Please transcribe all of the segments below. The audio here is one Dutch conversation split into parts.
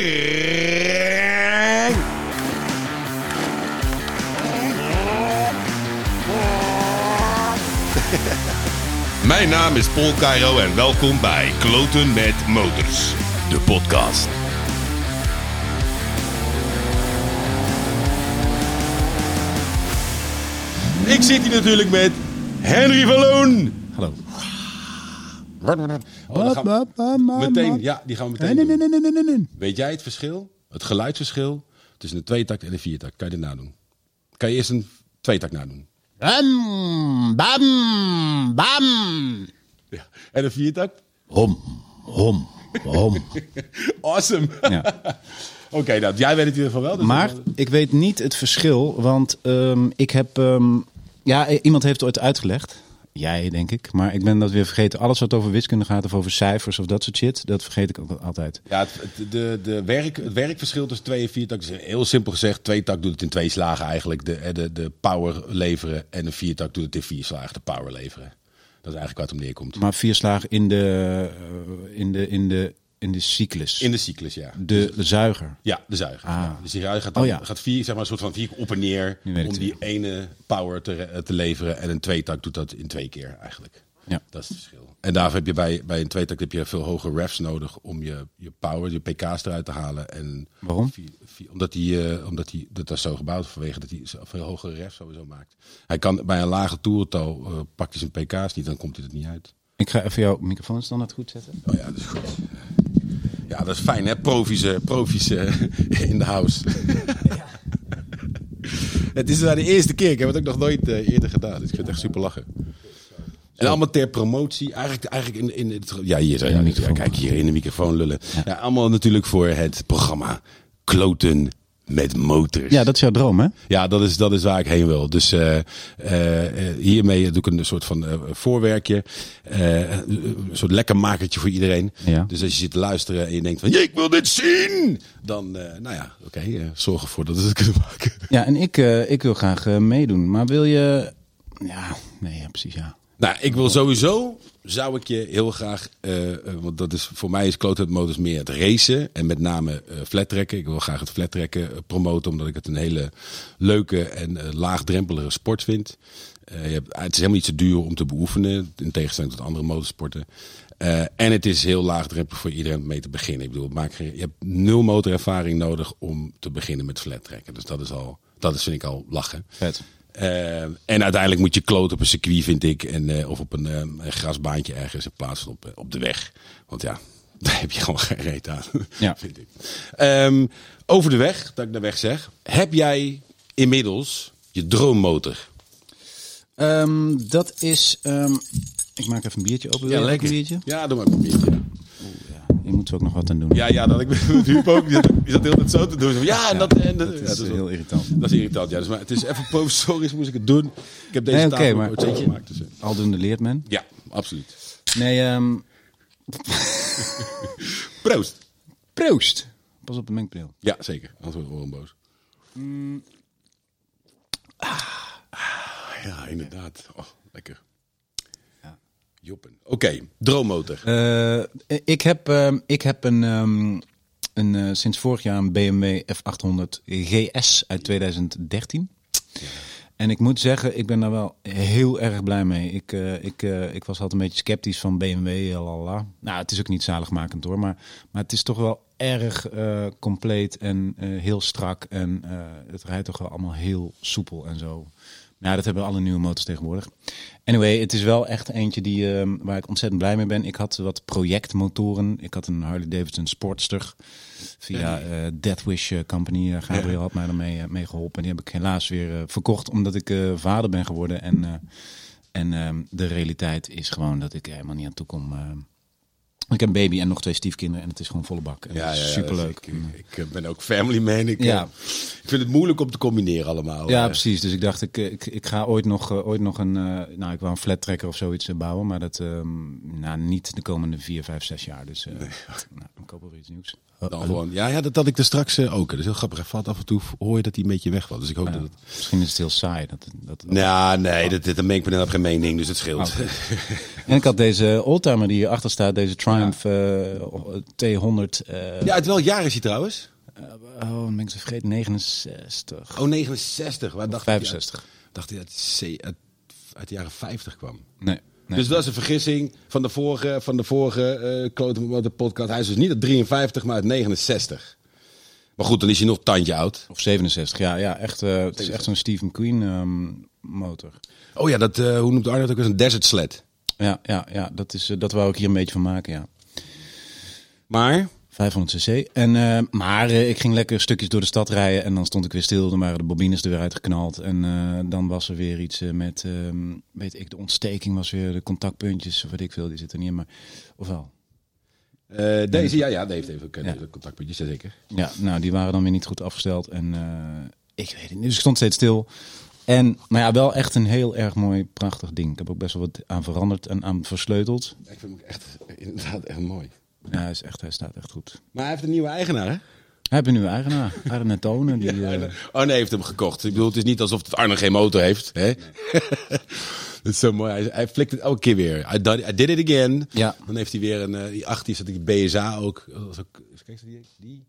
Mijn naam is Paul Cairo en welkom bij Kloten met Motors, de podcast. Ik zit hier natuurlijk met Henry van Loon. Oh, dan gaan we- meteen, ja, die gaan we meteen doen. nee, nee, nee, nee, nee. Weet jij het verschil, het geluidsverschil tussen een tweetakt en een viertakt? Kan je dit nadoen? Kan je eerst een tweetakt nadoen? Bam, bam, bam. Ja. En een viertakt? Hom, hom, hom. Awesome. Ja. Oké, nou, jij weet het in ieder geval wel. dus Maar ik weet niet het verschil, want ehm, ik heb... ehm, ja, iemand heeft het ooit uitgelegd. Jij, denk ik. Maar ik ben dat weer vergeten. Alles wat over wiskunde gaat of over cijfers of dat soort shit, dat vergeet ik ook altijd. Ja, het, de, de werk, het werkverschil tussen twee en vier tak is heel simpel gezegd. Twee tak doet het in twee slagen eigenlijk de, de, de power leveren. En een vier tak doet het in vier slagen de power leveren. Dat is eigenlijk waar het om neerkomt. Maar vier slagen in de, eh, in de, in de, in de cyclus. In de cyclus, ja. de zuiger. Ja, de zuiger. Ah. Ja, dus die zuiger gaat, dan, Oh ja. gaat vier, zeg maar, een soort van vier keer op en neer om die ene power te, te leveren. En een tweetak doet dat in twee keer eigenlijk. Ja. Dat is het verschil. En daarvoor heb je bij, bij een tweetak heb je veel hogere refs nodig om je, je power, je pk's eruit te halen. En Waarom? vier- vier- omdat die, eh, omdat die, dat is zo gebouwd vanwege dat hij zo- veel hogere refs sowieso maakt. Hij kan bij een lage toerental eh pakt hij zijn pk's niet, dan komt hij er niet uit. Ik ga even jouw microfoon standaard goed zetten. Oh ja, dat is goed. Ja, dat is fijn hè, profies, eh, profies eh, in de house. het is nou de eerste keer, ik heb het ook nog nooit eh, eerder gedaan, dus ik vind het echt super lachen. En allemaal ter promotie, eigenlijk, eigenlijk in, in het, ja hier Ja, ja, microfoon. kijk hier in de microfoon lullen. Ja. allemaal natuurlijk voor het programma Kloten met Motors. Ja, dat is jouw droom, hè? Ja, dat is, dat is waar ik heen wil. Dus eh, eh, eh, hiermee doe ik een soort van eh, voorwerkje. Een soort lekker makertje voor iedereen. Ja. Dus als je zit te luisteren en je denkt van... "Jee, ik wil dit zien! Dan, nou ja, oké. zorg ervoor dat we het kunnen maken. Ja, en ik, ik wil graag meedoen. Maar wil je... Ja, nee, ja, precies, ja. Nou, ik wil sowieso, zou ik je heel graag, eh, eh, want dat is voor mij is Kloten Motors meer het racen en met name eh flattrekken. Ik wil graag het flattrekken promoten, omdat ik het een hele leuke en laagdrempelige sport vind. Je hebt, het is helemaal niet zo duur om te beoefenen, in tegenstelling tot andere motorsporten. En het is heel laagdrempelig voor iedereen mee te beginnen. Ik bedoel, maakt geen- je hebt nul motorervaring nodig om te beginnen met flattrekken. Dus dat is al, dat is, vind ik al lachen. Eh, en uiteindelijk moet je kloten op een circuit, vind ik. En, eh, of op een, eh, een grasbaantje ergens in plaats van op, op de weg. Want ja, daar heb je gewoon geen reet aan. Ja. vind ik. Ehm, over de weg, dat ik de weg zeg. Heb jij inmiddels je droommotor? Ehm, dat is... ehm, ik maak even een biertje open. Ook Een biertje? Ja, doe maar een biertje. Ja, hier moeten we ook nog wat aan doen. Ja, ja, dat ik met Huub ook. Die zat, hele tijd zo te doen. Ja, en dat, en dat, dat ja, is heel irritant. Dat is irritant, ja. Dus, maar het is even provisorisch, moest ik het doen. Ik heb deze Nee, tafel maar- ooit gemaakt. Dus, eh, Aldoende leert men. ja, absoluut. Nee, ehm Proost. proost. Pas op de mengbril. Ja, zeker. Anders gewoon boos. Ah, ja, inderdaad. Oh, lekker. Oké, droommotor. Eh, ik, heb, ehm, ik heb een, ehm, een, eh, sinds vorig jaar een BMW F800 GS uit 2013. En ik moet zeggen, ik ben daar wel heel erg blij mee. Ik, eh, ik, ik was altijd een beetje sceptisch van BMW. Lalala. Nou, het is ook niet zaligmakend hoor. Maar, maar het is toch wel erg compleet en heel strak. En het rijdt toch wel allemaal heel soepel en zo. Nou, dat hebben alle nieuwe motors tegenwoordig. Anyway, het is wel echt eentje die, eh, waar ik ontzettend blij mee ben. Ik had wat projectmotoren. Ik had een Harley Davidson Sportster via eh Death Wish eh, Company. Eh, Gabriel had mij daarmee eh, mee geholpen. En die heb ik helaas weer eh, verkocht omdat ik eh, vader ben geworden. En, eh, en ehm, de realiteit is gewoon dat ik helemaal niet aan toe kom. Ik heb een baby en nog twee stiefkinderen en het is gewoon volle bak. En Ja, ja, superleuk. dus Ik, ik, ik ben ook family man. Ik, Ja. eh, ik vind het moeilijk om te combineren allemaal. Ja, Eh, precies. Dus ik dacht, ik, ik, ik ga ooit nog, eh, ooit nog een, eh, nou, ik wou een flat tracker of zoiets bouwen, maar dat, ehm, nou, niet de komende vier, vijf, zes jaar. Dus, eh nou, dan kopen we iets nieuws. Dan gewoon, ja, ja, dat had ik er straks eh, ook. Dat is heel grappig. Valt af en toe, hoor je dat hij een beetje weg was. Dus ik hoop dat het... Misschien is het heel saai. Dat, dat, Ja, nee, dat, dat, dat meen ik me net op geen mening, dus het scheelt. En ik had deze oldtimer die hierachter staat, deze Triumph eh, T100. eh Ja, uit welk jaar is hij trouwens? oh, dan ben ik zo vergeten, 69. Oh, 69. Waar dacht 65. Ik, dacht hij C- uit, uit de jaren 50 kwam. Nee. Nee. Dus dat is een vergissing van de vorige, van de vorige eh Klote Motor podcast. Hij is dus niet uit 53, maar uit 69. Maar goed, dan is hij nog een tandje oud. Of 67, ja. ja echt, eh, het is echt zo'n Stephen Queen ehm, motor. Oh ja, dat, eh, hoe noemt Arno het ook eens? Een desert sled. Ja, ja, ja dat, is, dat wou ik hier een beetje van maken, ja. Maar, 500 cc. En, eh, maar eh, ik ging lekker stukjes door de stad rijden en dan stond ik weer stil. Dan waren de bobines er weer uitgeknald. En eh, dan was er weer iets met, ehm, weet ik, de ontsteking was weer, de contactpuntjes, of weet ik veel, die zitten niet in. Maar, ofwel. deze, ja, ja, die heeft even Ja. contactpuntjes, zeker. Ja, nou, die waren dan weer niet goed afgesteld. En ik weet het niet. Dus ik stond steeds stil. En, maar ja, wel echt een heel erg mooi, prachtig ding. Ik heb ook best wel wat aan veranderd en aan versleuteld. Ik vind hem echt, inderdaad, echt mooi. Ja, hij, is echt, hij staat echt goed. Maar hij heeft een nieuwe eigenaar, hè? Hij heeft een nieuwe eigenaar, Arne Tonen. Die, eh, Arne heeft hem gekocht. Ik bedoel, het is niet alsof het Arne geen motor heeft. Hè? dat is zo mooi. Hij, hij flikt het elke keer weer. I, done- I did it again. Ja. Dan heeft hij weer een... eh, die achter zat die BSA ook. Was ook kijk, die, die?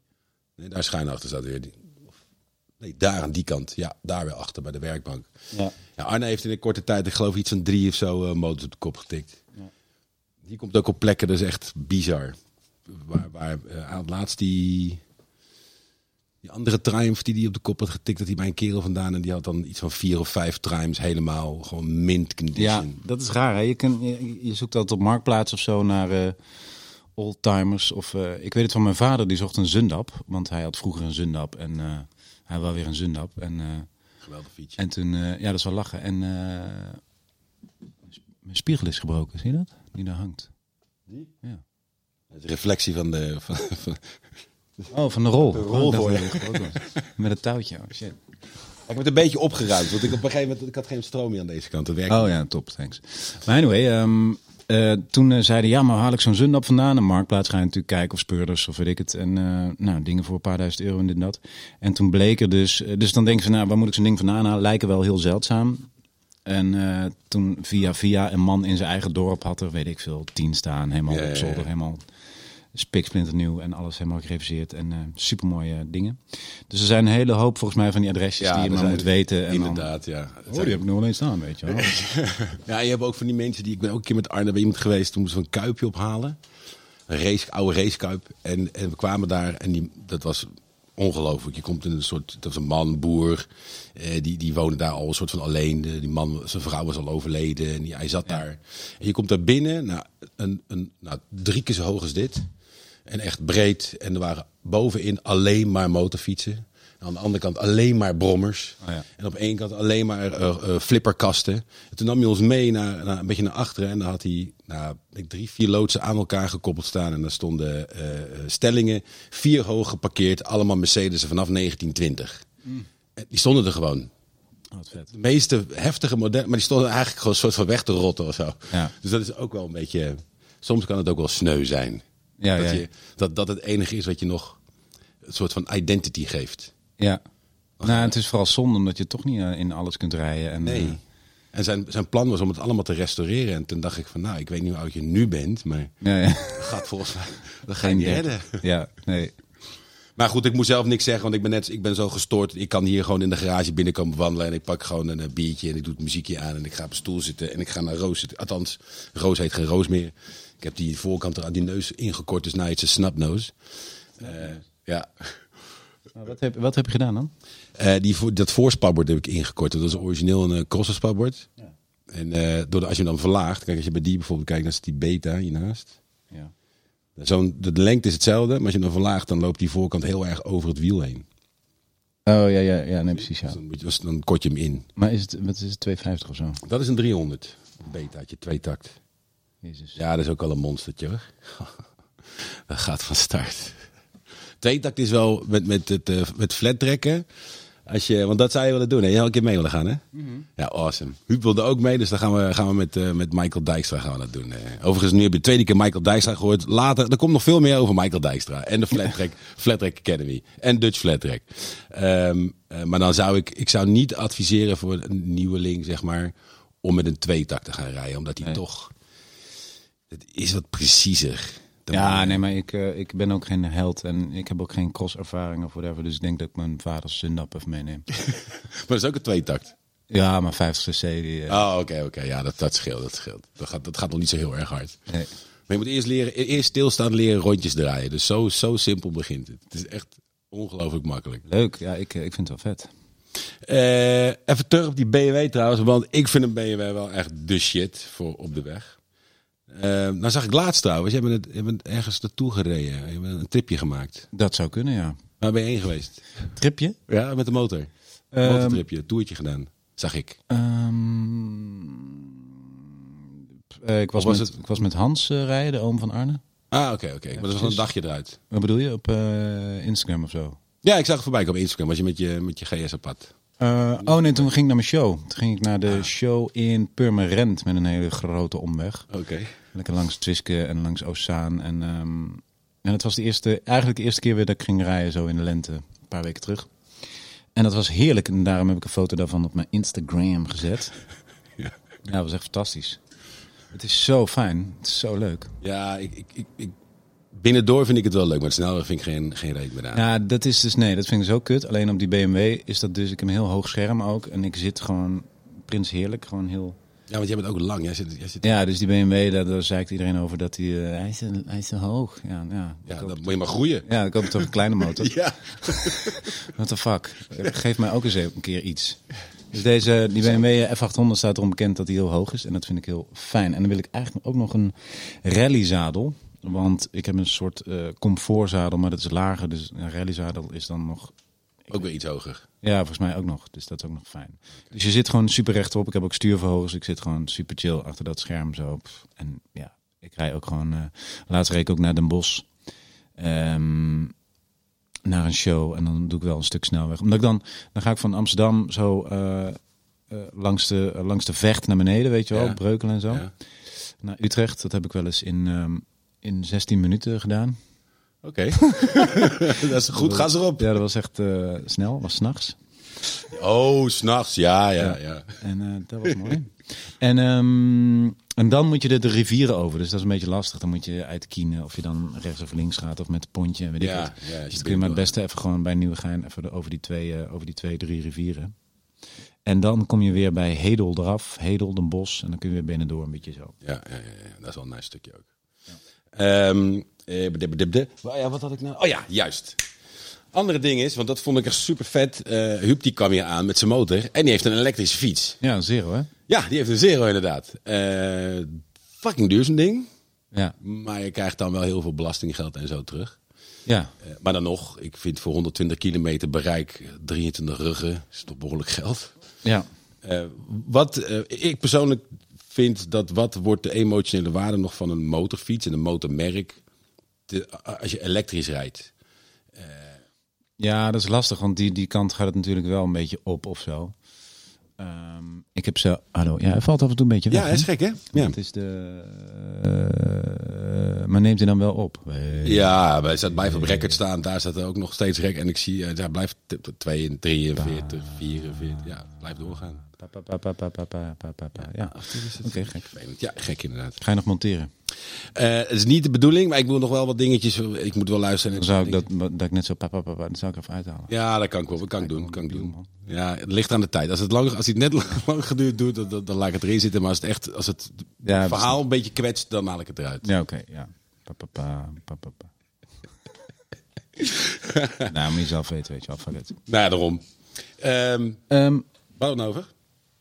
Nee, daar schuin achter staat weer. Die, nee, daar aan die kant. Ja, daar weer achter bij de werkbank. ja. Ja, Arne heeft in een korte tijd, ik geloof iets van drie of zo, eh, motors op de kop getikt. Die komt ook op plekken, dat is echt bizar. Waar, waar aan het laatst die, die andere Triumph die die op de kop had getikt, dat hij bij een kerel vandaan en die had dan iets van vier of vijf Triumphs helemaal gewoon mint condition. ja, dat is raar. Hè? Je, kan, je, je zoekt altijd op Marktplaats of zo naar eh oldtimers. Of, eh, ik weet het van mijn vader, die zocht een Zundap. Want hij had vroeger een Zundap en eh, hij wou weer een Zundap. En, Geweldig fietsje. en toen, ja, dat is wel lachen. En mijn spiegel is gebroken, zie je dat? Die daar hangt. Ja. De reflectie van de... Van, van- Oh, van de rol. rol Oh, ik voor je. Met het touwtje. Oh, shit. ik werd een beetje opgeruimd, want ik op een gegeven moment ik had geen stroom meer aan deze kant. Dat werkte Oh ja, top, thanks. Maar anyway, ehm, eh, toen eh, zeiden ja, maar haal ik zo'n Zundap vandaan? Een marktplaats ga je natuurlijk kijken of speurders of weet ik het. En eh, nou, dingen voor een paar duizend euro en dit en dat. En toen bleek er dus, dus dan denken ze, nou, waar moet ik zo'n ding vandaan halen? Lijken wel heel zeldzaam. En eh, toen via via een man in zijn eigen dorp had er, weet ik veel, tien staan. Helemaal Ja, op ja. zolder, helemaal spiksplinter nieuw en alles helemaal gereviseerd. En eh supermooie dingen. Dus er zijn een hele hoop volgens mij van die adresjes die je maar moet weten. En dan- Inderdaad, ja. Oh, die heb ik nog wel eens staan, weet je wel. Ja, je hebt ook van die mensen die... Ik ben ook een keer met Arne bij iemand geweest. Toen moesten we een kuipje ophalen. Een race, oude racekuip. En, en we kwamen daar en die, dat was ongelooflijk. Je komt in een soort... Dat was een man, boer. Eh, die, die woonde daar al een soort van alleen. De- die man, zijn vrouw was al overleden. En die, hij zat daar. En je komt daar binnen. Nou, een, een, nou, drie keer zo hoog als dit. En echt breed. En er waren bovenin alleen maar motorfietsen. Aan de andere kant alleen maar brommers. Oh ja. En op één kant alleen maar eh, eh, flipperkasten. En toen nam hij ons mee naar, naar, een beetje naar achteren. En dan had hij nou, ik drie, vier loodsen aan elkaar gekoppeld staan. En daar stonden eh, stellingen, vier hoog geparkeerd. Allemaal Mercedes vanaf 1920. En die stonden er gewoon. Oh, vet. De meeste heftige modellen, maar die stonden eigenlijk gewoon een soort van weg te rotten of zo. Ja. Dus dat is ook wel een beetje... Soms kan het ook wel sneu zijn. Ja, dat. Je, dat dat het enige is wat je nog een soort van identity geeft. Ja. Nou, het is vooral zonde omdat je toch niet eh, in alles kunt rijden. En, Nee. eh, En zijn, zijn plan was om het allemaal te restaureren. En toen dacht ik van, nou, ik weet niet hoe oud je nu bent, maar ja, ja. dat gaat volgens mij dat ga je niet redden. Ja, nee. Maar goed, ik moet zelf niks zeggen, want ik ben net, ik ben zo gestoord. Ik kan hier gewoon in de garage binnenkomen wandelen en ik pak gewoon een eh, biertje en ik doe het muziekje aan en ik ga op een stoel zitten en ik ga naar Roos zitten. Althans, Roos heet geen Roos meer. Ik heb die voorkant er aan die neus ingekort, dus nou het is een snapnose. Eh, ja. Maar wat, heb, wat heb je gedaan dan? Eh, die, dat voorsparbord heb ik ingekort. Dat is origineel een uh, crossersparbord. Ja. En eh, door de, als je hem dan verlaagt, kijk als je bij die bijvoorbeeld kijkt, dan is die beta hiernaast. Ja. Zo'n, de, lengte is hetzelfde, maar als je hem dan verlaagt, dan loopt die voorkant heel erg over het wiel heen. Oh ja, ja, ja, nee, precies. Ja. Dus dan, dus kort je hem in. Maar is het, wat is het, 250 of zo? Dat is een 300. Een betaatje, twee takt. Jezus. Ja, dat is ook wel een monstertje hoor. dat gaat van start. Twee takt is wel met, met het uh, met flat trekken. Als je, want dat zou je willen doen. Hè? Je had een keer mee willen gaan, hè? Mhm. Ja, awesome. Huub wilde ook mee, dus dan gaan we, gaan we met, eh, met Michael Dijkstra gaan we dat doen. Eh, overigens, nu heb je de tweede keer Michael Dijkstra gehoord. Later, er komt nog veel meer over Michael Dijkstra. En de Flat Track, Flat Track Academy. En Dutch Flat Track. Ehm, eh, maar dan zou ik, ik zou niet adviseren voor een nieuweling, zeg maar, om met een tweetak te gaan rijden. Omdat hij Nee. toch, het is wat preciezer. Ja, nee, maar ik, eh, ik ben ook geen held en ik heb ook geen crosservaring of whatever. Dus ik denk dat ik mijn vaders zundap even meeneem. Maar dat is ook een tweetakt. ja, maar 50cc, die... eh, Oh, oké, oké. Ja, dat, dat scheelt, dat scheelt. Dat gaat, dat gaat nog niet zo heel erg hard. nee. Maar je moet eerst leren, eerst stilstaan leren rondjes draaien. Dus zo, zo simpel begint het. Het is echt ongelooflijk makkelijk. Leuk, ja, ik, eh, ik vind het wel vet. Eh, even terug op die BMW trouwens, want ik vind een BMW wel echt de shit voor op de weg. Eh, nou zag ik laatst trouwens, je bent, ergens naartoe gereden. Je hebt een tripje gemaakt. Dat zou kunnen, ja. Waar ben je heen geweest? Tripje? Ja, met de motor. Ehm, Motortripje, toertje gedaan. Zag ik. Ehm, eh, ik, was was met, het- ik was met Hans eh, rijden, de oom van Arne. Ah, oké, oké. Maar dat wel een dagje eruit. Wat bedoel je? Op eh, Instagram of zo? Ja, ik zag het voorbij komen op Instagram. Was je met je, met je GS op pad. Oh nee, toen ging ik naar mijn show. Toen ging ik naar de show in Purmerend met een hele grote omweg. Oké. Lekker langs Twiske en langs Ozaan. En, ehm, en het was de eerste, eigenlijk de eerste keer weer dat ik ging rijden zo in de lente. Een paar weken terug. En dat was heerlijk. En daarom heb ik een foto daarvan op mijn Instagram gezet. Ja. Ja, dat was echt fantastisch. Het is zo fijn. Het is zo leuk. Ja, ik, ik, ik, ik, binnendoor vind ik het wel leuk, maar het snelweg vind ik geen, geen reet meer aan. Ja, dat is dus nee, dat vind ik zo kut. Alleen op die BMW is dat dus, ik heb een heel hoog scherm ook. En ik zit gewoon, prins heerlijk, gewoon heel... Ja, want jij bent ook lang. Jij zit, jij zit, Ja, dus die BMW, daar, daar zeikt iedereen over dat die, eh, hij, is, hij is te hoog. Ja, ja. ja, ik dan moet je maar groeien. ja, ik hoop toch een kleine motor. Ja. What the fuck? Geef mij ook eens een keer iets. Dus deze, die BMW F800 staat erom bekend dat hij heel hoog is. En dat vind ik heel fijn. En dan wil ik eigenlijk ook nog een rallyzadel. Want ik heb een soort eh comfortzadel, maar dat is lager. Dus een rallyzadel is dan nog... Ook weer iets hoger. Ja, volgens mij ook nog. Dus dat is ook nog fijn. Dus je zit gewoon super rechtop. Ik heb ook stuurverhogers. Ik zit gewoon super chill achter dat scherm zo. En ja, ik rij ook gewoon... eh laatst reed ik ook naar Den Bosch. Ehm, naar een show. En dan doe ik wel een stuk snelweg. Omdat ik dan... Dan ga ik van Amsterdam zo... eh, eh, langs, de, langs de vecht naar beneden, weet je wel, Ja. Breukelen en zo. Ja. Naar Utrecht, dat heb ik wel eens in, ehm, in 16 minuten gedaan. Oké. dat is goed. Ga ze erop. Ja, dat was echt eh, snel, was s'nachts. Oh, s'nachts. Ja, ja, ja. En eh, dat was mooi. En, ehm, en dan moet je de, de rivieren over. Dus dat is een beetje lastig. Dan moet je uitkiezen of je dan rechts of links gaat of met het pontje en weet ik Ja, wat. ja, dus je dan kun je maar binnen het beste even gewoon bij Nieuwegein even over die twee, eh, over die twee, drie rivieren. En dan kom je weer bij Hedel eraf, Hedel, Den Bosch. En dan kun je weer binnendoor een beetje zo. Ja, ja, ja, ja. dat is wel een nice stukje ook. Ehm, eh, bedib- bedib. Oh ja, wat had ik nou? Oh ja, juist. Andere ding is, want dat vond ik echt super vet. eh Huub die kwam hier aan met zijn motor en die heeft een elektrische fiets. Ja, een zero hè? Ja, die heeft een Zero inderdaad. Eh, fucking duur zo'n ding. Ja. Maar je krijgt dan wel heel veel belastinggeld en zo terug. Ja. Eh, maar dan nog, ik vind voor 120 kilometer bereik eh, 23 ruggen is toch behoorlijk geld. Ja. Eh, wat eh, ik persoonlijk vind dat wat wordt de emotionele waarde nog van een motorfiets en een motormerk als je elektrisch rijdt. Ja, dat is lastig, want die, die kant gaat het natuurlijk wel een beetje op of zo. Ehm, ik heb ze. Hallo, ja, hij valt af en toe een beetje weg. Ja, dat is gek hè? Ja, Het is de. eh, maar neemt hij dan wel op? Eh, ja hij staat blijft op record staan. Daar staat er ook nog steeds rek. En ik zie, eh, daar blijft t- t- 2, 43, 44. Ja, blijft doorgaan. Pa, pa, pa, pa, pa, pa, pa, pa, pa, pa. Ja, oké, gek. Ja, gek inderdaad. Ga je nog monteren? Eh, het is niet de bedoeling, maar ik moet nog wel wat dingetjes. Ik moet wel luisteren. Dan zou ik dat, dat ik net zo pa, pa, pa, pa, dan zou ik even uithalen. Ja, dat kan ik wel. Dat kan ik doen. Kan ik doen. Ja, het ligt aan de tijd. Als het, lang, als het net lang, geduurd doet, dan, dan, dan laat ik het erin zitten. Maar als het echt, als het Ja, verhaal een beetje kwetst, dan haal ik het eruit. Ja, oké, ja. Pa, pa, pa, pa, nou, moet je zelf weten, weet je wel. Nou daarom. Ehm Ehm, wat dan over?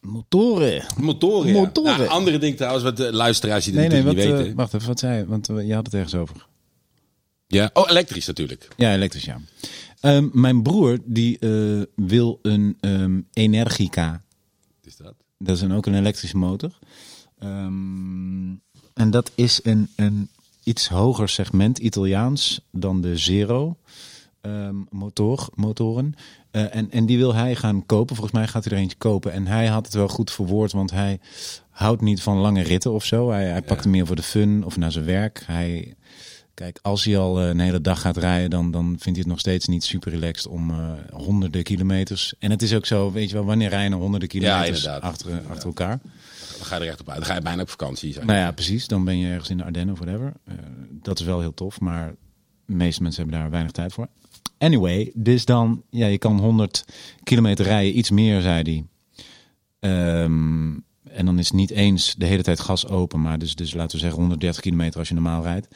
Motoren. Motoren. ja. Motoren. Nou, andere ding trouwens, wat de luisteraars die Nee, nee, wat, niet eh, weten. wacht even, wat zei je? Want eh, je had het ergens over. ja. Oh, elektrisch natuurlijk. Ja, elektrisch, ja. Ehm, mijn broer, die eh, wil een ehm, Energica. Wat is dat? Dat is een, ook een elektrische motor. Ehm, en dat is een, een iets hoger segment Italiaans dan de Zero. motor, motoren. Eh, en, en die wil hij gaan kopen. Volgens mij gaat hij er eentje kopen. En hij had het wel goed verwoord, want hij houdt niet van lange ritten of zo. Hij, hij pakt hem meer voor de fun of naar zijn werk. Hij, kijk, als hij al eh, een hele dag gaat rijden, dan, dan vindt hij het nog steeds niet super relaxed om eh, honderden kilometers. En het is ook zo, weet je wel, wanneer rijden er honderden kilometers inderdaad. achter, achter elkaar? Dan ga je er echt op uit. Dan ga je bijna op vakantie. Zeg. Nou ja, precies. Dan ben je ergens in de Ardennen of whatever. Dat is wel heel tof, maar de meeste mensen hebben daar weinig tijd voor. Anyway, dus dan, ja, je kan 100 kilometer rijden, iets meer, zei hij. Ehm, en dan is niet eens de hele tijd gas open, maar dus, dus laten we zeggen 130 kilometer als je normaal rijdt.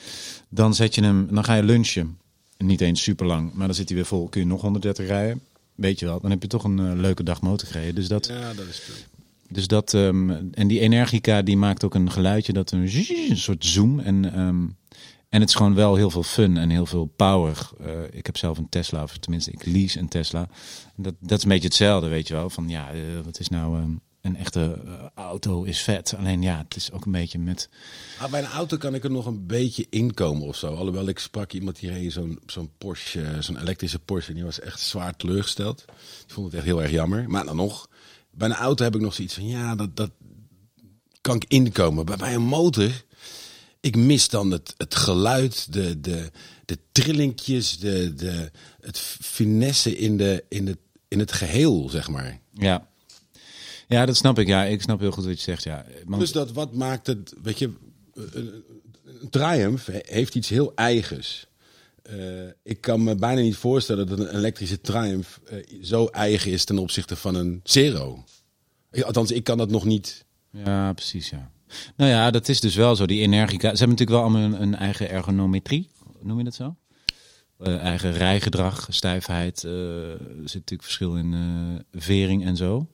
Dan zet je hem, dan ga je lunchen. Niet eens super lang, maar dan zit hij weer vol. Kun je nog 130 rijden? Weet je wel, dan heb je toch een eh, leuke dag motor gereden. Dus dat, Ja, dat is true. dus dat, ehm, en die Energica die maakt ook een geluidje dat een soort zoom. En, ehm, en het is gewoon wel heel veel fun en heel veel power. Eh, ik heb zelf een Tesla, of tenminste ik lease een Tesla. Dat, dat is een beetje hetzelfde, weet je wel. Van ja, eh, wat is nou ehm, een echte eh, auto is vet. Alleen ja, het is ook een beetje met... Ah, bij een auto kan ik er nog een beetje inkomen of zo. Alhoewel ik sprak iemand die reed zo'n zo'n Porsche, zo'n elektrische Porsche. En die was echt zwaar teleurgesteld. Ik vond het echt heel erg jammer. Maar dan nog, bij een auto heb ik nog zoiets van, ja, dat, dat kan ik inkomen. Maar bij een motor, ik mis dan het, het geluid, de, de, de trillingjes, de, de, het finesse in, de, in, het, in het geheel, zeg maar. Ja. ja, dat snap ik. Ja, ik snap heel goed wat je zegt. Ja. Dus dat wat maakt het, weet je, een, een Triumph heeft iets heel eigens. Eh, ik kan me bijna niet voorstellen dat een elektrische Triumph eh, zo eigen is ten opzichte van een Zero. Althans, ik kan dat nog niet. Ja, precies, ja. Nou ja, dat is dus wel zo. Die Energica. Ze hebben natuurlijk wel allemaal een, een eigen ergonometrie. Noem je dat zo? Eh, eigen rijgedrag, stijfheid. eh, er zit natuurlijk verschil in eh, vering en zo.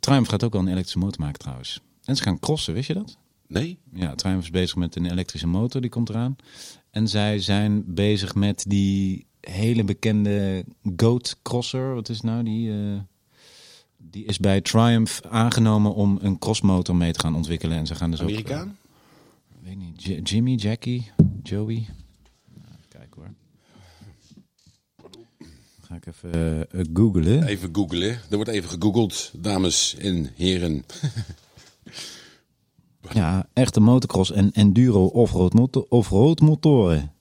Triumph gaat ook wel een elektrische motor maken trouwens. En ze gaan crossen, wist je dat? Nee? Ja, Triumph is bezig met een elektrische motor, die komt eraan. En zij zijn bezig met die hele bekende Goat Crosser. Wat is nou? Die, die is bij Triumph aangenomen om een crossmotor mee te gaan ontwikkelen. En ze gaan dus ook... Amerikaan? eh, weet niet, J- Jimmy, Jackie, Joey. Nou, kijken hoor. Ga ik even eh, googlen. Even googlen. Er wordt even gegoogeld, dames en heren. Ja, echte motocross en enduro offroad motor, motoren.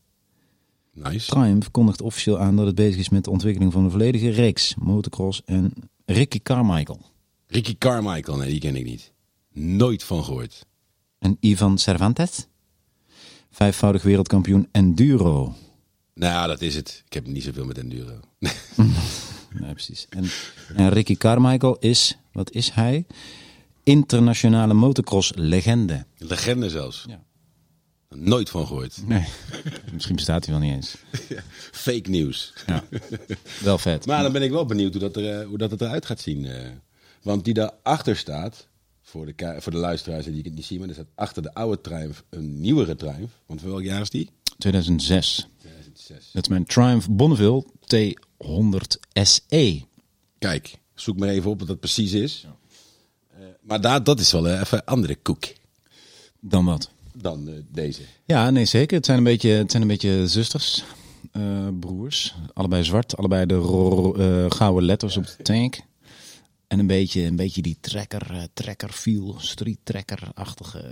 Nice. Triumph kondigt officieel aan dat het bezig is met de ontwikkeling van een volledige reeks motocross en Ricky Carmichael Ricky Carmichael, nee, die ken ik niet. Nooit van gehoord. en Ivan Cervantes, vijfvoudig wereldkampioen enduro. Nou, dat is het. Ik heb niet zoveel met enduro. Nee, precies. En, en Ricky Carmichael is, wat is hij? Internationale motocross legende. Legende zelfs. Ja. Nooit van gehoord. Nee, misschien bestaat hij wel niet eens. Fake nieuws. Ja. Wel vet. Maar dan ben ik wel benieuwd hoe dat, er, eh, hoe dat het eruit gaat zien. eh. Want die daarachter staat, voor de, voor de luisteraars die het niet zien, maar er staat achter de oude Triumph een nieuwere Triumph. Want voor welk jaar is die? 2006. 2006. Dat is mijn Triumph Bonneville T100 SE. Kijk, zoek maar even op wat dat precies is. Eh, maar daar, dat is wel even een andere koek Dan wat? Dan eh, deze. Ja, nee, zeker. Het zijn een beetje, het zijn een beetje zusters, eh, broers. Allebei zwart, allebei de eh, gouden letters op de tank. En een beetje, een beetje die trekker, eh, trekker feel, street trekker-achtige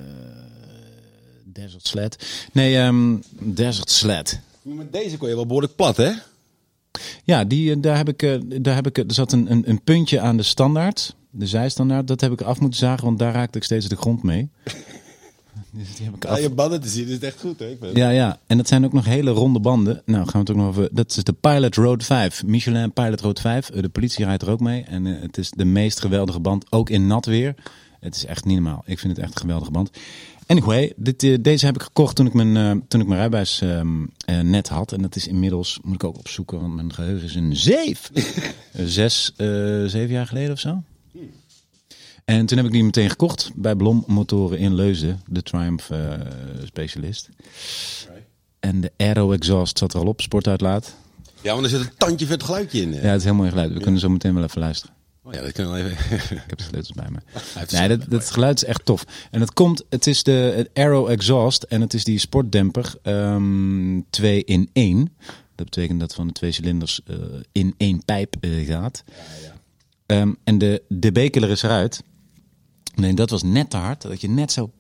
desert sled. Nee, ehm, desert sled. Met deze kon je wel behoorlijk plat, hè? Ja, die, daar heb ik, daar heb ik, er zat een, een, een puntje aan de standaard, de zijstandaard. Dat heb ik af moeten zagen, want daar raakte ik steeds de grond mee. Dus die heb ik Ja, af, je banden te zien is het echt goed, hè? Ik ben- Ja, ja. En dat zijn ook nog hele ronde banden. Nou, gaan we het ook nog over. Dat is de Pilot Road 5. Michelin Pilot Road 5. Eh, De politie rijdt er ook mee. En eh, het is de meest geweldige band. Ook in nat weer. Het is echt niet normaal. Ik vind het echt een geweldige band. Anyway, dit, eh, deze heb ik gekocht toen ik mijn, eh, toen ik mijn rijbewijs ehm, eh, net had. En dat is inmiddels, moet ik ook opzoeken, want mijn geheugen is een zeef. Zes, zeven jaar geleden of zo. En toen heb ik die meteen gekocht bij Blom Motoren in Leusden, de Triumph eh, specialist. En de Aero Exhaust zat er al op, sportuitlaat. Ja, want er zit een tandje vet geluidje in. eh. Ja, het is heel mooi geluid. We kunnen zo meteen wel even luisteren. Oh ja, dat kunnen we even. Ik heb de sleutels bij me. Nee, dat, dat geluid is echt tof. En het komt, het is de het Aero Exhaust en het is die sportdemper ehm 2 in 1. Dat betekent dat van de twee cilinders eh, in één pijp gaat. Ehm, en de, de B-killer is eruit. Nee, dat was net te hard. Dat je net zo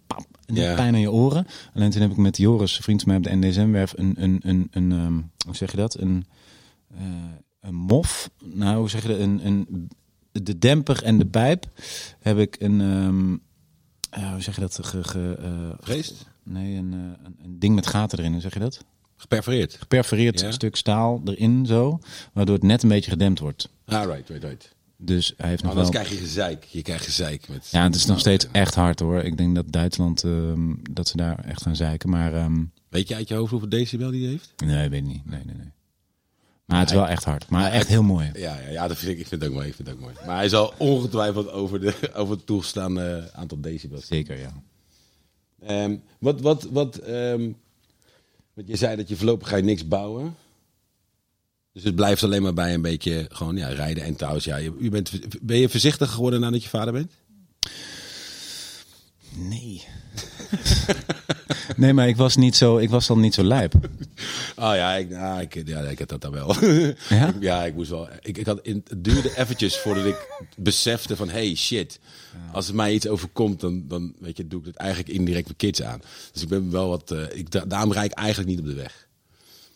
Ja. pijn aan je oren. Alleen toen heb ik met Joris, een vriend van mij op de NDSM-werf, een, een, een, een ehm, hoe zeg je dat? Een, eh, een mof. Nou, hoe zeg je dat? Een, een, de demper en de pijp heb ik een, ehm, eh, hoe zeg je dat? Ge, ge, eh, nee, een, een, een ding met gaten erin, hoe zeg je dat? Geperforeerd. Geperforeerd Ja. stuk staal erin zo, waardoor het net een beetje gedempt wordt. Ah, right, right, right. Dus hij heeft nog Maar wel... anders krijg je gezeik. Je krijgt gezeik met... Ja, het is nog steeds echt hard hoor. Ik denk dat Duitsland, ehm, dat ze daar echt aan zeiken. Maar ehm, Weet je uit je hoofd hoeveel decibel die heeft? nee, weet ik niet. Nee, nee, nee. Maar het is wel echt hard. Maar echt heel mooi. Ja, ja, ja dat vind ik, ik vind het ook mooi. Ik vind het ook mooi. Maar hij zal ongetwijfeld over, de, over het toegestaande aantal decibels. Zeker, ja. Ehm, wat, wat, wat, ehm, wat je zei dat je voorlopig ga je niks bouwen. Dus het blijft alleen maar bij een beetje gewoon ja, rijden. En trouwens, ja, je, bent, ben je voorzichtig geworden nadat je vader bent? Nee. nee, maar ik was, niet zo, ik was dan niet zo lijp. Oh ja, ik, nou, ik, ja, ik heb dat dan wel. Ja? ja, ik moest wel. Ik, ik had, het duurde eventjes voordat ik besefte van, hey shit, als er mij iets overkomt, dan, dan weet je, doe ik het eigenlijk indirect mijn kids aan. Dus ik ben wel wat. eh, ik, da- daarom rijd ik eigenlijk niet op de weg.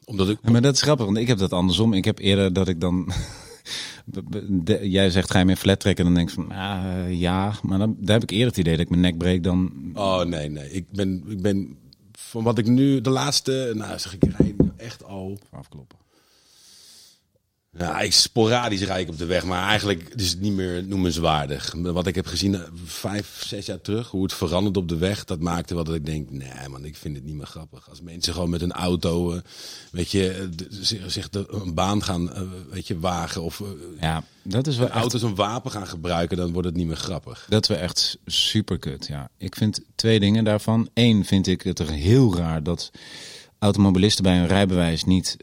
Omdat ik. Ja, maar dat is grappig, want ik heb dat andersom. Ik heb eerder dat ik dan... de- jij zegt, ga je meer flat trekken? Dan denk ik van, ah, ja. Maar dan, daar heb ik eerder het idee dat ik mijn nek breek dan... Oh nee, nee. Ik ben, ik ben van wat ik nu de laatste, nou zeg ik, rijd echt al. Afkloppen. Ja, ik, sporadisch ik op de weg, maar eigenlijk is het niet meer noemenswaardig. Wat ik heb gezien eh, vijf, zes jaar terug, hoe het verandert op de weg, dat maakte wel dat ik denk, nee man, ik vind het niet meer grappig. Als mensen gewoon met een auto, eh, weet je, eh, zich, een baan gaan, weet je, wagen of Ja, dat is wel echt... auto's een wapen gaan gebruiken, dan wordt het niet meer grappig. Dat we echt super kut. Ja, ik vind twee dingen daarvan. Eén vind ik het er heel raar dat automobilisten bij hun rijbewijs niet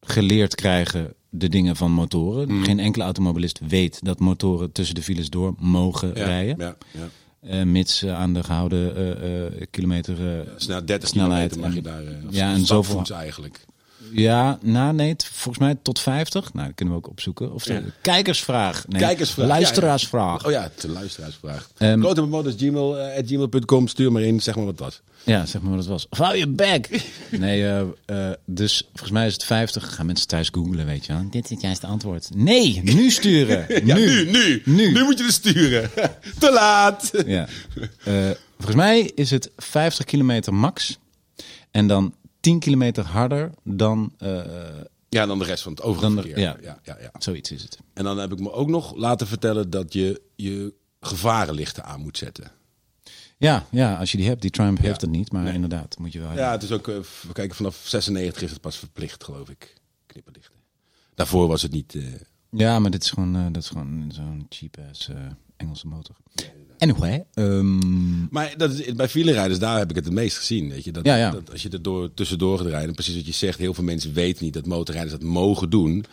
geleerd krijgen de dingen van motoren. Geen enkele automobilist weet dat motoren tussen de files door mogen Ja, rijden, Ja, ja. eh, mits aan de gehouden eh, eh, kilometer. eh, Snel 30 Snelheid kilometer mag je daar, ja, en zoveel- eigenlijk. ja, nou nee, volgens mij tot 50. Nou, dat kunnen we ook opzoeken. Of kijkersvraag. Nee, Kijkersvraag, Luisteraarsvraag. Oh ja, het is een luisteraarsvraag. Grotemotors.gmail.com, stuur maar in, zeg maar wat dat. Ja, zeg maar wat het was. Hou je bek! Nee, eh, eh, dus volgens mij is het 50. Gaan mensen thuis googlen, weet je wel. Dit is het juiste antwoord. Nee, nu sturen. Ja, nu. nu, nu, Nu. nu. moet je er sturen. Te laat. Ja. Eh, volgens mij is het 50 kilometer max. En dan 10 kilometer harder dan... eh, Ja, dan de rest van het overige de- ja. ja, ja, ja. zoiets is het. En dan heb ik me ook nog laten vertellen dat je je gevarenlichten aan moet zetten. Ja, ja, als je die hebt. Die Triumph heeft het niet. Maar Nee. inderdaad, moet je wel Ja, het is ook, eh, we kijken vanaf 96 is het pas verplicht, geloof ik. Knipperlichten. Daarvoor was het niet. eh, Ja, maar dit is gewoon, eh, dat is gewoon zo'n cheap-ass eh, Engelse motor. Anyway. ehm, Maar dat is, bij wielerrijders, daar heb ik het het meest gezien. Weet je? Dat, Ja, ja. dat als je er door, tussendoor gaat rijden, precies wat je zegt, heel veel mensen weten niet dat motorrijders dat mogen doen.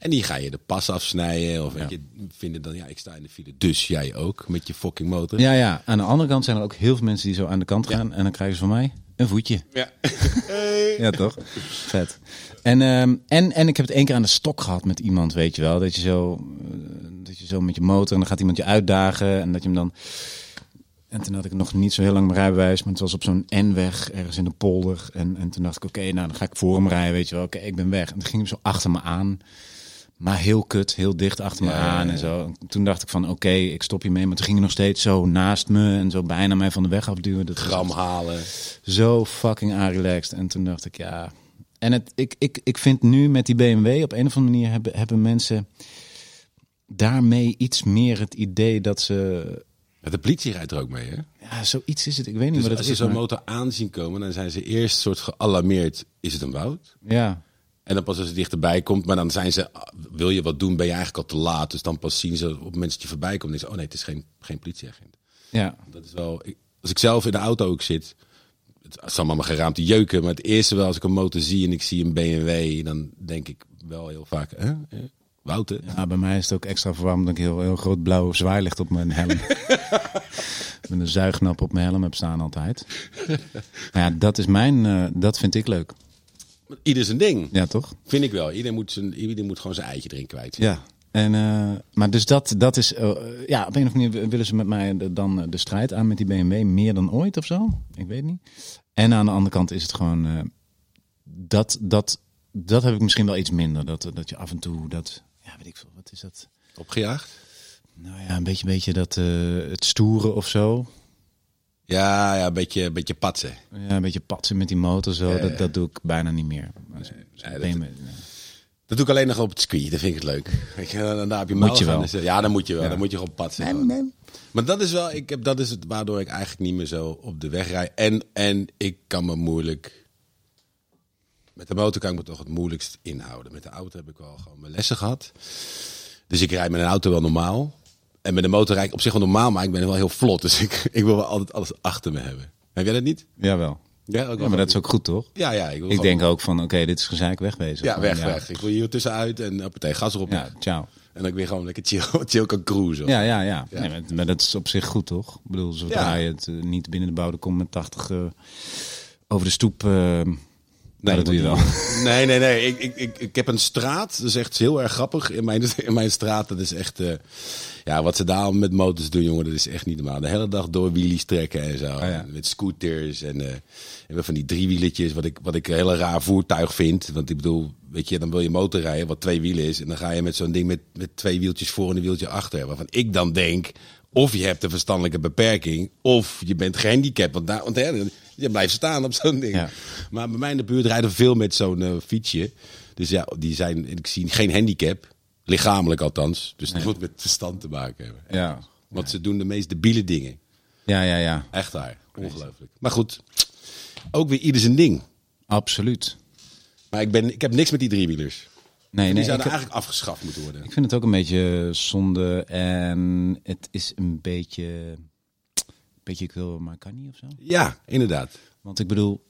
En die ga je de pas afsnijden. Of Ja. je, vinden dan, ja, ik sta in de file, dus jij ook met je fucking motor. Ja, ja. Aan de andere kant zijn er ook heel veel mensen die zo aan de kant gaan. En dan krijgen ze van mij een voetje. Ja. Ja, toch? Vet. En, ehm, en, en ik heb het één keer aan de stok gehad met iemand, weet je wel. Dat je zo, eh, dat je zo met je motor en dan gaat iemand je uitdagen. En dat je hem dan... En toen had ik nog niet zo heel lang mijn rijbewijs. Maar het was op zo'n N-weg, ergens in de polder. En, en toen dacht ik, oké, nou dan ga ik voor hem rijden, weet je wel. Oké, ik ben weg. En toen ging hij zo achter me aan. Maar heel kut, heel dicht achter me Ja, aan ja. en zo. En Toen dacht ik van, oké, ik stop hiermee. Maar toen ging hij nog steeds zo naast me en zo bijna mij van de weg afduwen. Dat Gram halen. zo fucking relaxed. En toen dacht ik, ja. En het, ik, ik, ik vind nu met die BMW op een of andere manier hebben, hebben mensen daarmee iets meer het idee dat ze. Ja, De politie rijdt er ook mee, hè? Ja, zoiets is het. Ik weet niet Dus wat als het ze is. zo'n maar- motor aanzien komen, dan zijn ze eerst soort gealarmeerd. Is het een woud? Ja, En dan pas als het dichterbij komt, maar dan zijn ze, wil je wat doen, ben je eigenlijk al te laat. Dus dan pas zien ze op het moment dat je voorbij komt, is oh nee, het is geen, geen politieagent. ja. Dat is wel, ik- als ik zelf in de auto ook zit, het zal maar mijn geraamte jeuken, maar het eerste wel als ik een motor zie en ik zie een BMW, dan denk ik wel heel vaak, hè? Wouter? Ja, bij mij is het ook extra verwarmd dat ik heel, heel groot blauw zwaailicht op mijn helm. Met een zuignap op mijn helm heb staan altijd. Maar ja, dat is mijn, eh, dat vind ik leuk. Ieder zijn ding. Ja, toch? Vind ik wel. Iedereen moet, zijn, iedereen moet gewoon zijn eitje erin kwijt. Ja. En, eh, maar dus dat, dat is, eh, ja, op een of andere manier willen ze met mij de, dan eh, de strijd aan met die BMW meer dan ooit of zo. Ik weet niet. En aan de andere kant is het gewoon, dat, dat, dat heb ik misschien wel iets minder. Dat, dat je af en toe dat, ja, weet ik veel, wat is dat? Opgejaagd? Nou ja, een beetje, beetje dat, het stoeren of zo. Ja, ja, een beetje, een beetje patsen. Ja, een beetje patsen met die motor zo. Ja, ja. Dat, dat doe ik bijna niet meer. Nee, dat- nee. Doe ik alleen nog op het circuit. Dat vind ik het leuk. Weet je, dan, daar heb je Moet mouw je wel. Dus, ja, dan moet je wel. Ja. Dan moet je gewoon patsen. Maar dat is wel, ik heb, dat is het waardoor ik eigenlijk niet meer zo op de weg rijd. En, en ik kan me moeilijk. Met de motor kan ik me toch het moeilijkst inhouden. Met de auto heb ik wel gewoon mijn lessen gehad. Dus ik rijd met een auto wel normaal. En met de motor rijd ik op zich wel normaal, maar ik ben wel heel vlot. Dus ik, ik wil wel altijd alles achter me hebben. Heb jij dat niet? Jawel. Ja, ook Ja, maar dat is ook goed, toch? Ja, ja. Ik, wil Ik denk ook van, oké, dit is gezeik wegwezen. Ja, weg, weg. Ik wil hier tussenuit en op het gas erop. Ja, ciao. En dat ik weer gewoon lekker chill, chill kan cruisen. Ja, ja, ja. Ja. Nee, maar, maar dat is op zich goed, toch? Ik bedoel, zodra je het eh, niet binnen de bouwde komt met 80 eh, over de stoep, eh, Nee, dat doe je wel. Nee, nee, nee. Ik, ik, ik, ik heb een straat. Dat is echt heel erg grappig. In mijn, in mijn straat, dat is echt... eh, ja, wat ze daar met motors doen, jongen, dat is echt niet normaal. De hele dag door wheelies trekken en zo. ja. En Met scooters en, eh en van die driewieletjes. Wat ik, wat ik een heel raar voertuig vind. Want ik bedoel, weet je, dan wil je motorrijden wat twee wielen is. En dan ga je met zo'n ding met, met twee wieltjes voor en een wieltje achter. Waarvan ik dan denk... Of je hebt een verstandelijke beperking, of je bent gehandicapt. Want, daar, want hè, je blijft staan op zo'n ding. Ja. Maar bij mij in de buurt rijden veel met zo'n eh, fietsje. Dus ja, die zijn, ik zie geen handicap. Lichamelijk althans. Dus dat moet met verstand te maken hebben. Ja. Want ze doen de meest debiele dingen. Ja, ja, ja. Echt waar. Ongelooflijk. Maar goed, ook weer ieder zijn ding. Absoluut. Maar ik, ben, ik heb niks met die driewielers. Nee, Die nee, zouden heb- eigenlijk afgeschaft moeten worden. ik vind het ook een beetje zonde en het is een beetje, beetje ik wil, maar kan niet of zo. Ja, inderdaad. Want ik bedoel,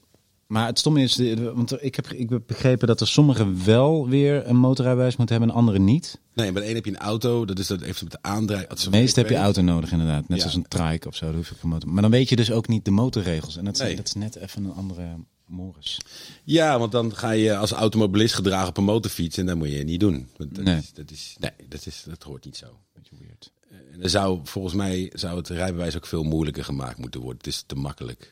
maar het stomme is, want ik heb, ik heb begrepen dat er sommigen wel weer een motorrijbewijs moeten hebben en anderen niet. Nee, bij de een heb je een auto. Dat is dat heeft met de aandrijving. Het meeste heb je auto nodig inderdaad. Net Ja. zoals een trike of zo. daar hoef je geen motor. Maar dan weet je dus ook niet de motorregels. En dat, Nee. dat is net even een andere Morris. Ja, want dan ga je als automobilist gedragen op een motorfiets. En dat moet je niet doen. Want dat, Nee. is, dat, is, nee, dat, is, dat hoort niet zo. Beetje weird. En dan zou, volgens mij zou het rijbewijs ook veel moeilijker gemaakt moeten worden. Het is te makkelijk.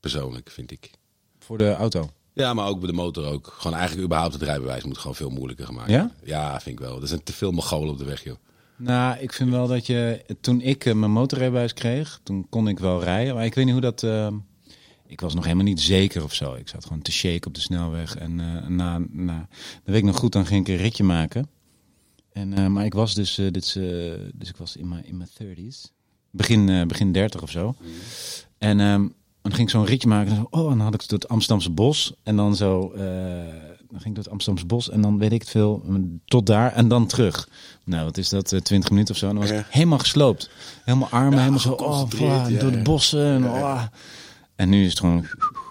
Persoonlijk, vind ik. Voor de auto. Ja, maar ook bij de motor ook. Gewoon eigenlijk überhaupt het rijbewijs moet gewoon veel moeilijker gemaakt Ja? worden. Ja, vind ik wel. Er zijn te veel Mongolen op de weg, joh. Nou, ik vind wel dat je... Toen ik eh, mijn motorrijbewijs kreeg, toen kon ik wel rijden. Maar ik weet niet hoe dat... eh, ik was nog helemaal niet zeker of zo. Ik zat gewoon te shake op de snelweg. En eh, na, na, dan weet ik nog goed, dan ging ik een ritje maken. En, eh, maar ik was dus, eh, dit, eh, dus ik was in mijn in mijn 30s. Begin, begin 30 of zo. En ehm, dan ging ik zo'n ritje maken. En, zo, oh, en dan had ik door het Amsterdamse bos. En dan zo, dan ging ik door het Amsterdamse bos. En dan weet ik het veel, tot daar en dan terug. Nou, wat is dat, eh, 20 minuten of zo. En dan was ik helemaal gesloopt. Helemaal armen, helemaal zo, oh, ja, door de bossen. En, oh. en nu is het gewoon,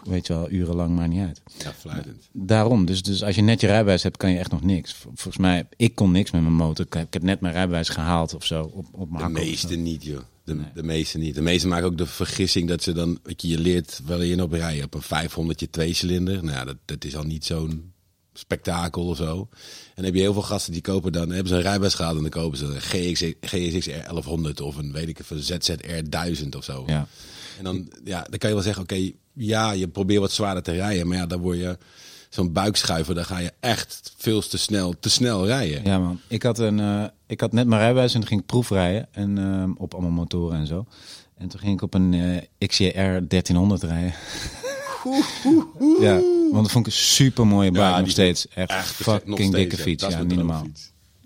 weet je wel, urenlang maar niet uit. Ja, fluitend. Daarom, dus, dus als je net je rijbewijs hebt, kan je echt nog niks. Vol- Volgens mij, ik kon niks met mijn motor. Ik heb, net mijn rijbewijs gehaald of zo. Op, op mijn De meeste niet, joh. De, de meeste niet. De meeste maken ook de vergissing dat ze dan, weet je, je leert wel je op rijden op een 500 je tweecilinder. Nou, ja, dat, dat is al niet zo'n spektakel of zo. En dan heb je heel veel gasten die kopen dan, hebben ze een rijbewijs gehaald en dan kopen ze een GX, GSX-R 1100 of een, weet ik even, ZZR 1000 of zo. Ja. En dan, ja, dan kan je wel zeggen, oké, ja, je probeert wat zwaarder te rijden, maar ja, dan word je zo'n buikschuiver, dan ga je echt veel te snel, te snel rijden. Ja, man. Ik had, een, eh, ik had net mijn rijbewijs en toen ging ik proefrijden. En, ehm, op allemaal motoren en zo. En toen ging ik op een eh XJR 1300 rijden. ja, want dat vond ik een super mooie bike Ja, nog steeds. Echt, fucking steeds, dikke ja. fiets. Ja, niet normaal.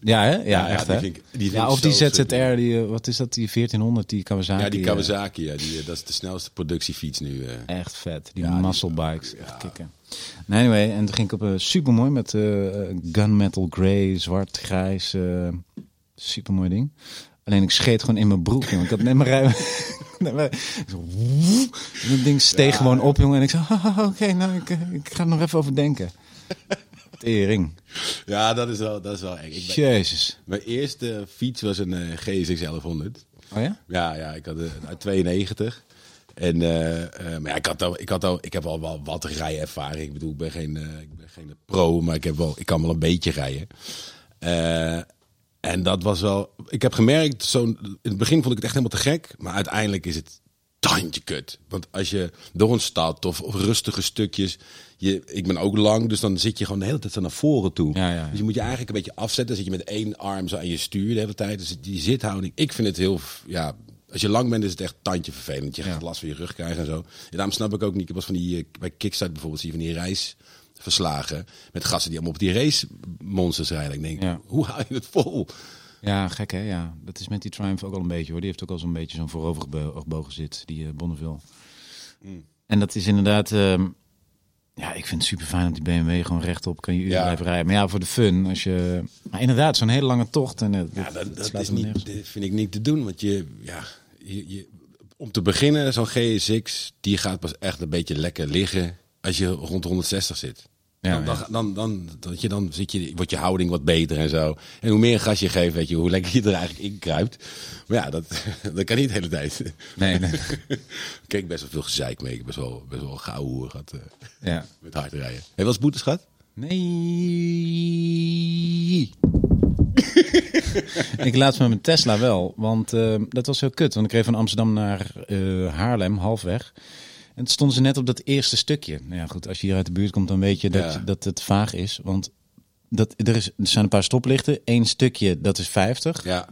Ja, hè? Ja, ja, echt, die hè? vind ik- vind ja, of die ZZR, die, eh, wat is dat, die 1400, die Kawasaki. Ja, die eh, Kawasaki, ja, die, eh, dat is de snelste productiefiets nu. eh. Echt vet. Die Ja, die- muscle bikes. Echt kicken. Nee, anyway, en toen ging ik op een super mooi met eh gunmetal grey, zwart, grijs. eh super mooi ding. Alleen ik scheet gewoon in mijn broek, jongen. Ik had net mijn. En dat ding steeg gewoon op, jongen. En ik zei, "Haha, oké, nou, ik, eh, ik ga er nog even over denken. Tering. Ja, dat is wel, dat is wel eng. Ik ben- Jezus. mijn eerste fiets was een eh, GSX 1100. Oh ja? Ja, ja, ik had een uit 92. En, eh, eh, maar ja, ik, had al, ik, had al, ik heb al wel wat rijervaring. Ik bedoel, ik ben geen, eh, ik ben geen pro, maar ik, heb wel, ik kan wel een beetje rijden. Eh, en dat was wel. Ik heb gemerkt, zo, in het begin vond ik het echt helemaal te gek. Maar uiteindelijk is het tandje kut. Want als je door een stad of, of rustige stukjes. Je, ik ben ook lang, dus dan zit je gewoon de hele tijd zo naar voren toe. Ja, ja, ja. Dus je moet je eigenlijk een beetje afzetten. Dan zit je met één arm zo aan je stuur de hele tijd. Dus die zithouding, ik vind het heel. Ja, als je lang bent, is het echt tandje vervelend. Je gaat last van je rug krijgen en zo. En daarom snap ik ook niet. Ik was van die, eh, bij Kickstart bijvoorbeeld, zie je van die reisverslagen. Met gasten die allemaal op die race monsters rijden. Ik denk, Ja. hoe hou je het vol? Ja, gek hè? Ja, dat is met die Triumph ook al een beetje hoor. Die heeft ook al zo'n beetje zo'n voorovergebogen zit, die eh, Bonneville. Mm. En dat is inderdaad... ehm, ja, ik vind het super fijn dat die BMW gewoon rechtop kan je uren Ja. blijven rijden. Maar ja, voor de fun, als je... Maar inderdaad, zo'n hele lange tocht. En, eh, Ja, dat, is niet, dat vind ik niet te doen. Want je, ja, je, je, om te beginnen, zo'n GSX, die gaat pas echt een beetje lekker liggen als je rond de 160 zit. Ja, dan, dan, dan, dat je, dan zit je, wordt je houding wat beter en zo. En hoe meer gas je geeft, weet je, hoe lekker je er eigenlijk in kruipt. Maar ja, dat, dat kan niet de hele tijd. Nee, nee. Ik kreeg best wel veel gezeik mee. Ik heb best wel, best wel gauw hoer gehad eh, Ja. met hard rijden. Heb je wel eens boetes gehad? Nee. ik laatst met mijn Tesla wel, want eh, dat was heel kut. Want ik reed van Amsterdam naar eh, Haarlem, halfweg. En toen stonden ze net op dat eerste stukje. Nou ja, goed, als je hier uit de buurt komt, dan weet je dat, Ja. dat het vaag is. Want dat, er, is, er zijn een paar stoplichten. Eén stukje, dat is 50. Ja.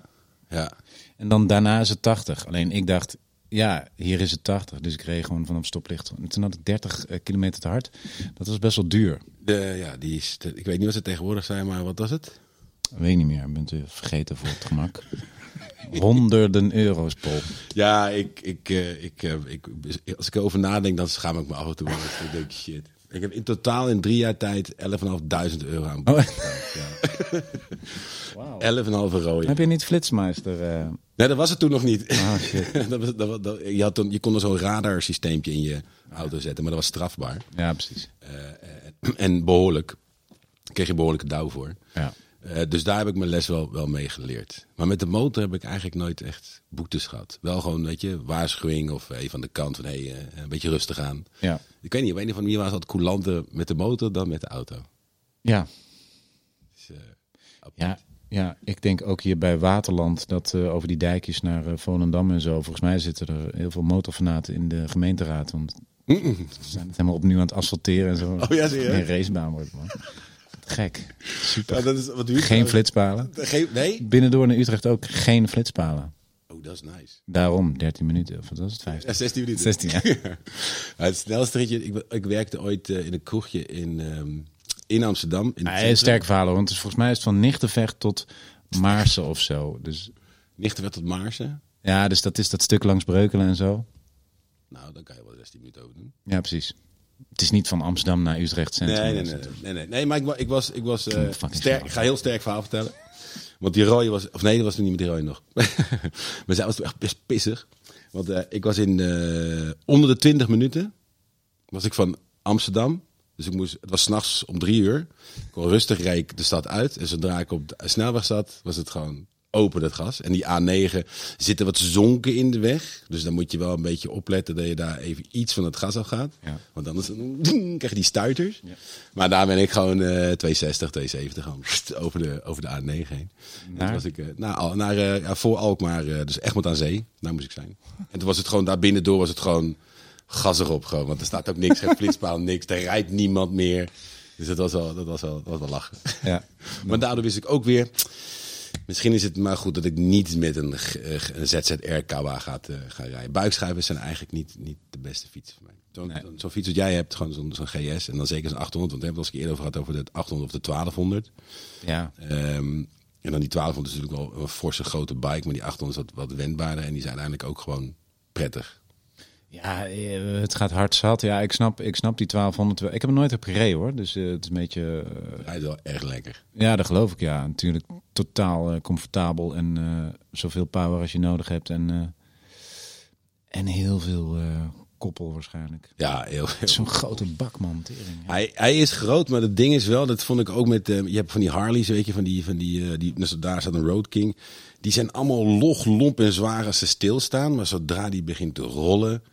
Ja. En dan daarna is het 80. Alleen ik dacht, ja, hier is het 80. Dus ik reed gewoon vanaf stoplicht. En toen had ik 30 eh, kilometer te hard. Dat was best wel duur. De, ja, die is, ik weet niet wat ze tegenwoordig zijn, maar wat was het? Weet ik niet meer, ik ben weer vergeten voor het gemak. Honderden euro's, Paul. Ja, ik, ik, eh, ik, eh, ik, als ik erover nadenk, dan schaam ik me af en toe. Ik denk, shit. Ik heb in totaal in drie jaar tijd 11.500 euro aan Oh. Wow. Ja. 11,5 euro. Heb je niet Flitsmeister? eh? Nee, dat was het toen nog niet. Oh, shit. dat was, dat, je, had toen, je kon er zo'n radarsysteempje in je auto zetten, maar dat was strafbaar. Ja, precies. En behoorlijk. Daar kreeg je behoorlijke dauw voor. Ja. Eh, dus daar heb ik mijn les wel, wel mee geleerd. Maar met de motor heb ik eigenlijk nooit echt boetes gehad. Wel gewoon, weet je, waarschuwing of even aan de kant van hé, hey, een beetje rustig aan. Ja. Ik weet niet, op een of andere manier was het coulanter met de motor dan met de auto. Ja. Dus, eh, Ja. Ja, ik denk ook hier bij Waterland dat eh, over die dijkjes naar eh, Volendam en zo. Volgens mij zitten er heel veel motorfanaten in de gemeenteraad. Want ze zijn het helemaal opnieuw aan het asfalteren en zo. Oh ja, zie je? Geen racebaan wordt man. Gek. Super. Ja, dat is, wat duurt Geen flitspalen. Geen, nee? Binnendoor naar Utrecht ook geen flitspalen. Oh, dat is nice. Daarom 13 minuten. Of wat was het? 15? Ja, 16 minuten. 16, ja. Ja, het snelste ritje, ik, ik werkte ooit eh, in een kroegje in, ehm, in Amsterdam. In centrum. sterk verhaal, want het is, volgens mij is het van Nichtenvecht tot Maarsen of zo. Dus Nichterweg tot Maarsen. ja, dus dat is dat stuk langs Breukelen en zo. Nou, dan kan je wel 16 minuten over doen. Ja, precies. Het is niet van Amsterdam naar Utrecht centrum. Nee, nee, nee. Nee, nee, nee maar ik, ik was, ik was eh, sterk. Ik ga heel sterk verhaal vertellen. Want die rode was... Of nee, dat was toen niet met die rode nog. maar zij was toen echt best pissig. Want eh, ik was in... eh, onder de 20 minuten was ik van Amsterdam. Dus ik moest... Het was s'nachts om drie uur. Ik kon rustig rijden ik de stad uit. En zodra ik op de snelweg zat, was het gewoon open het gas. En die A9 zitten wat zonken in de weg. Dus dan moet je wel een beetje opletten dat je daar even iets van het gas af gaat. Ja. Want anders krijg je die stuiters. Maar daar ben ik gewoon eh 260, 270 gewoon over de, over de A9 heen. En Naar? was ik eh, naar, Al- naar, eh, ja, voor Alkmaar, eh, dus Egmond aan Zee. Daar moest ik zijn. En toen was het gewoon, daar binnen door was het gewoon gas erop. Gewoon, want er staat ook niks, geen flitspaal, niks. Er rijdt niemand meer. Dus dat was wel, dat was wel, dat was wel lachen. Ja. Maar daardoor wist ik ook weer... Misschien is het maar goed dat ik niet met een, ZZR Kawa ga, eh, ga rijden. Buikschuivers zijn eigenlijk niet, niet de beste fietsen voor mij. Zo'n Nee. fiets wat jij hebt, gewoon zo'n zo'n GS. En dan zeker zo'n 800. Want we hebben het al eens eerder over gehad over de 800 of de 1200. ja. Ehm, en dan die 1200 is natuurlijk wel een forse grote bike. Maar die 800 is wat, wat wendbaarder. En die zijn uiteindelijk ook gewoon prettig. Ja, eh, het gaat hard zat. Ja, ik snap, ik snap die 1200 wel. Ik heb hem nooit op gereden hoor. Dus eh, het is een beetje... eh, Rijdt wel erg lekker. ja, dat geloof ik ja. Natuurlijk totaal comfortabel en zoveel power als je nodig hebt. En, en heel veel koppel waarschijnlijk. Ja, heel, is zo'n grote bak man. tering. Ja. Hij, hij is groot, maar het ding is wel, dat vond ik ook met, je hebt van die Harleys, weet je, van die, van die, die dus daar staat een Road King. Die zijn allemaal log, lomp en zwaar als ze stilstaan, maar zodra die begint te rollen,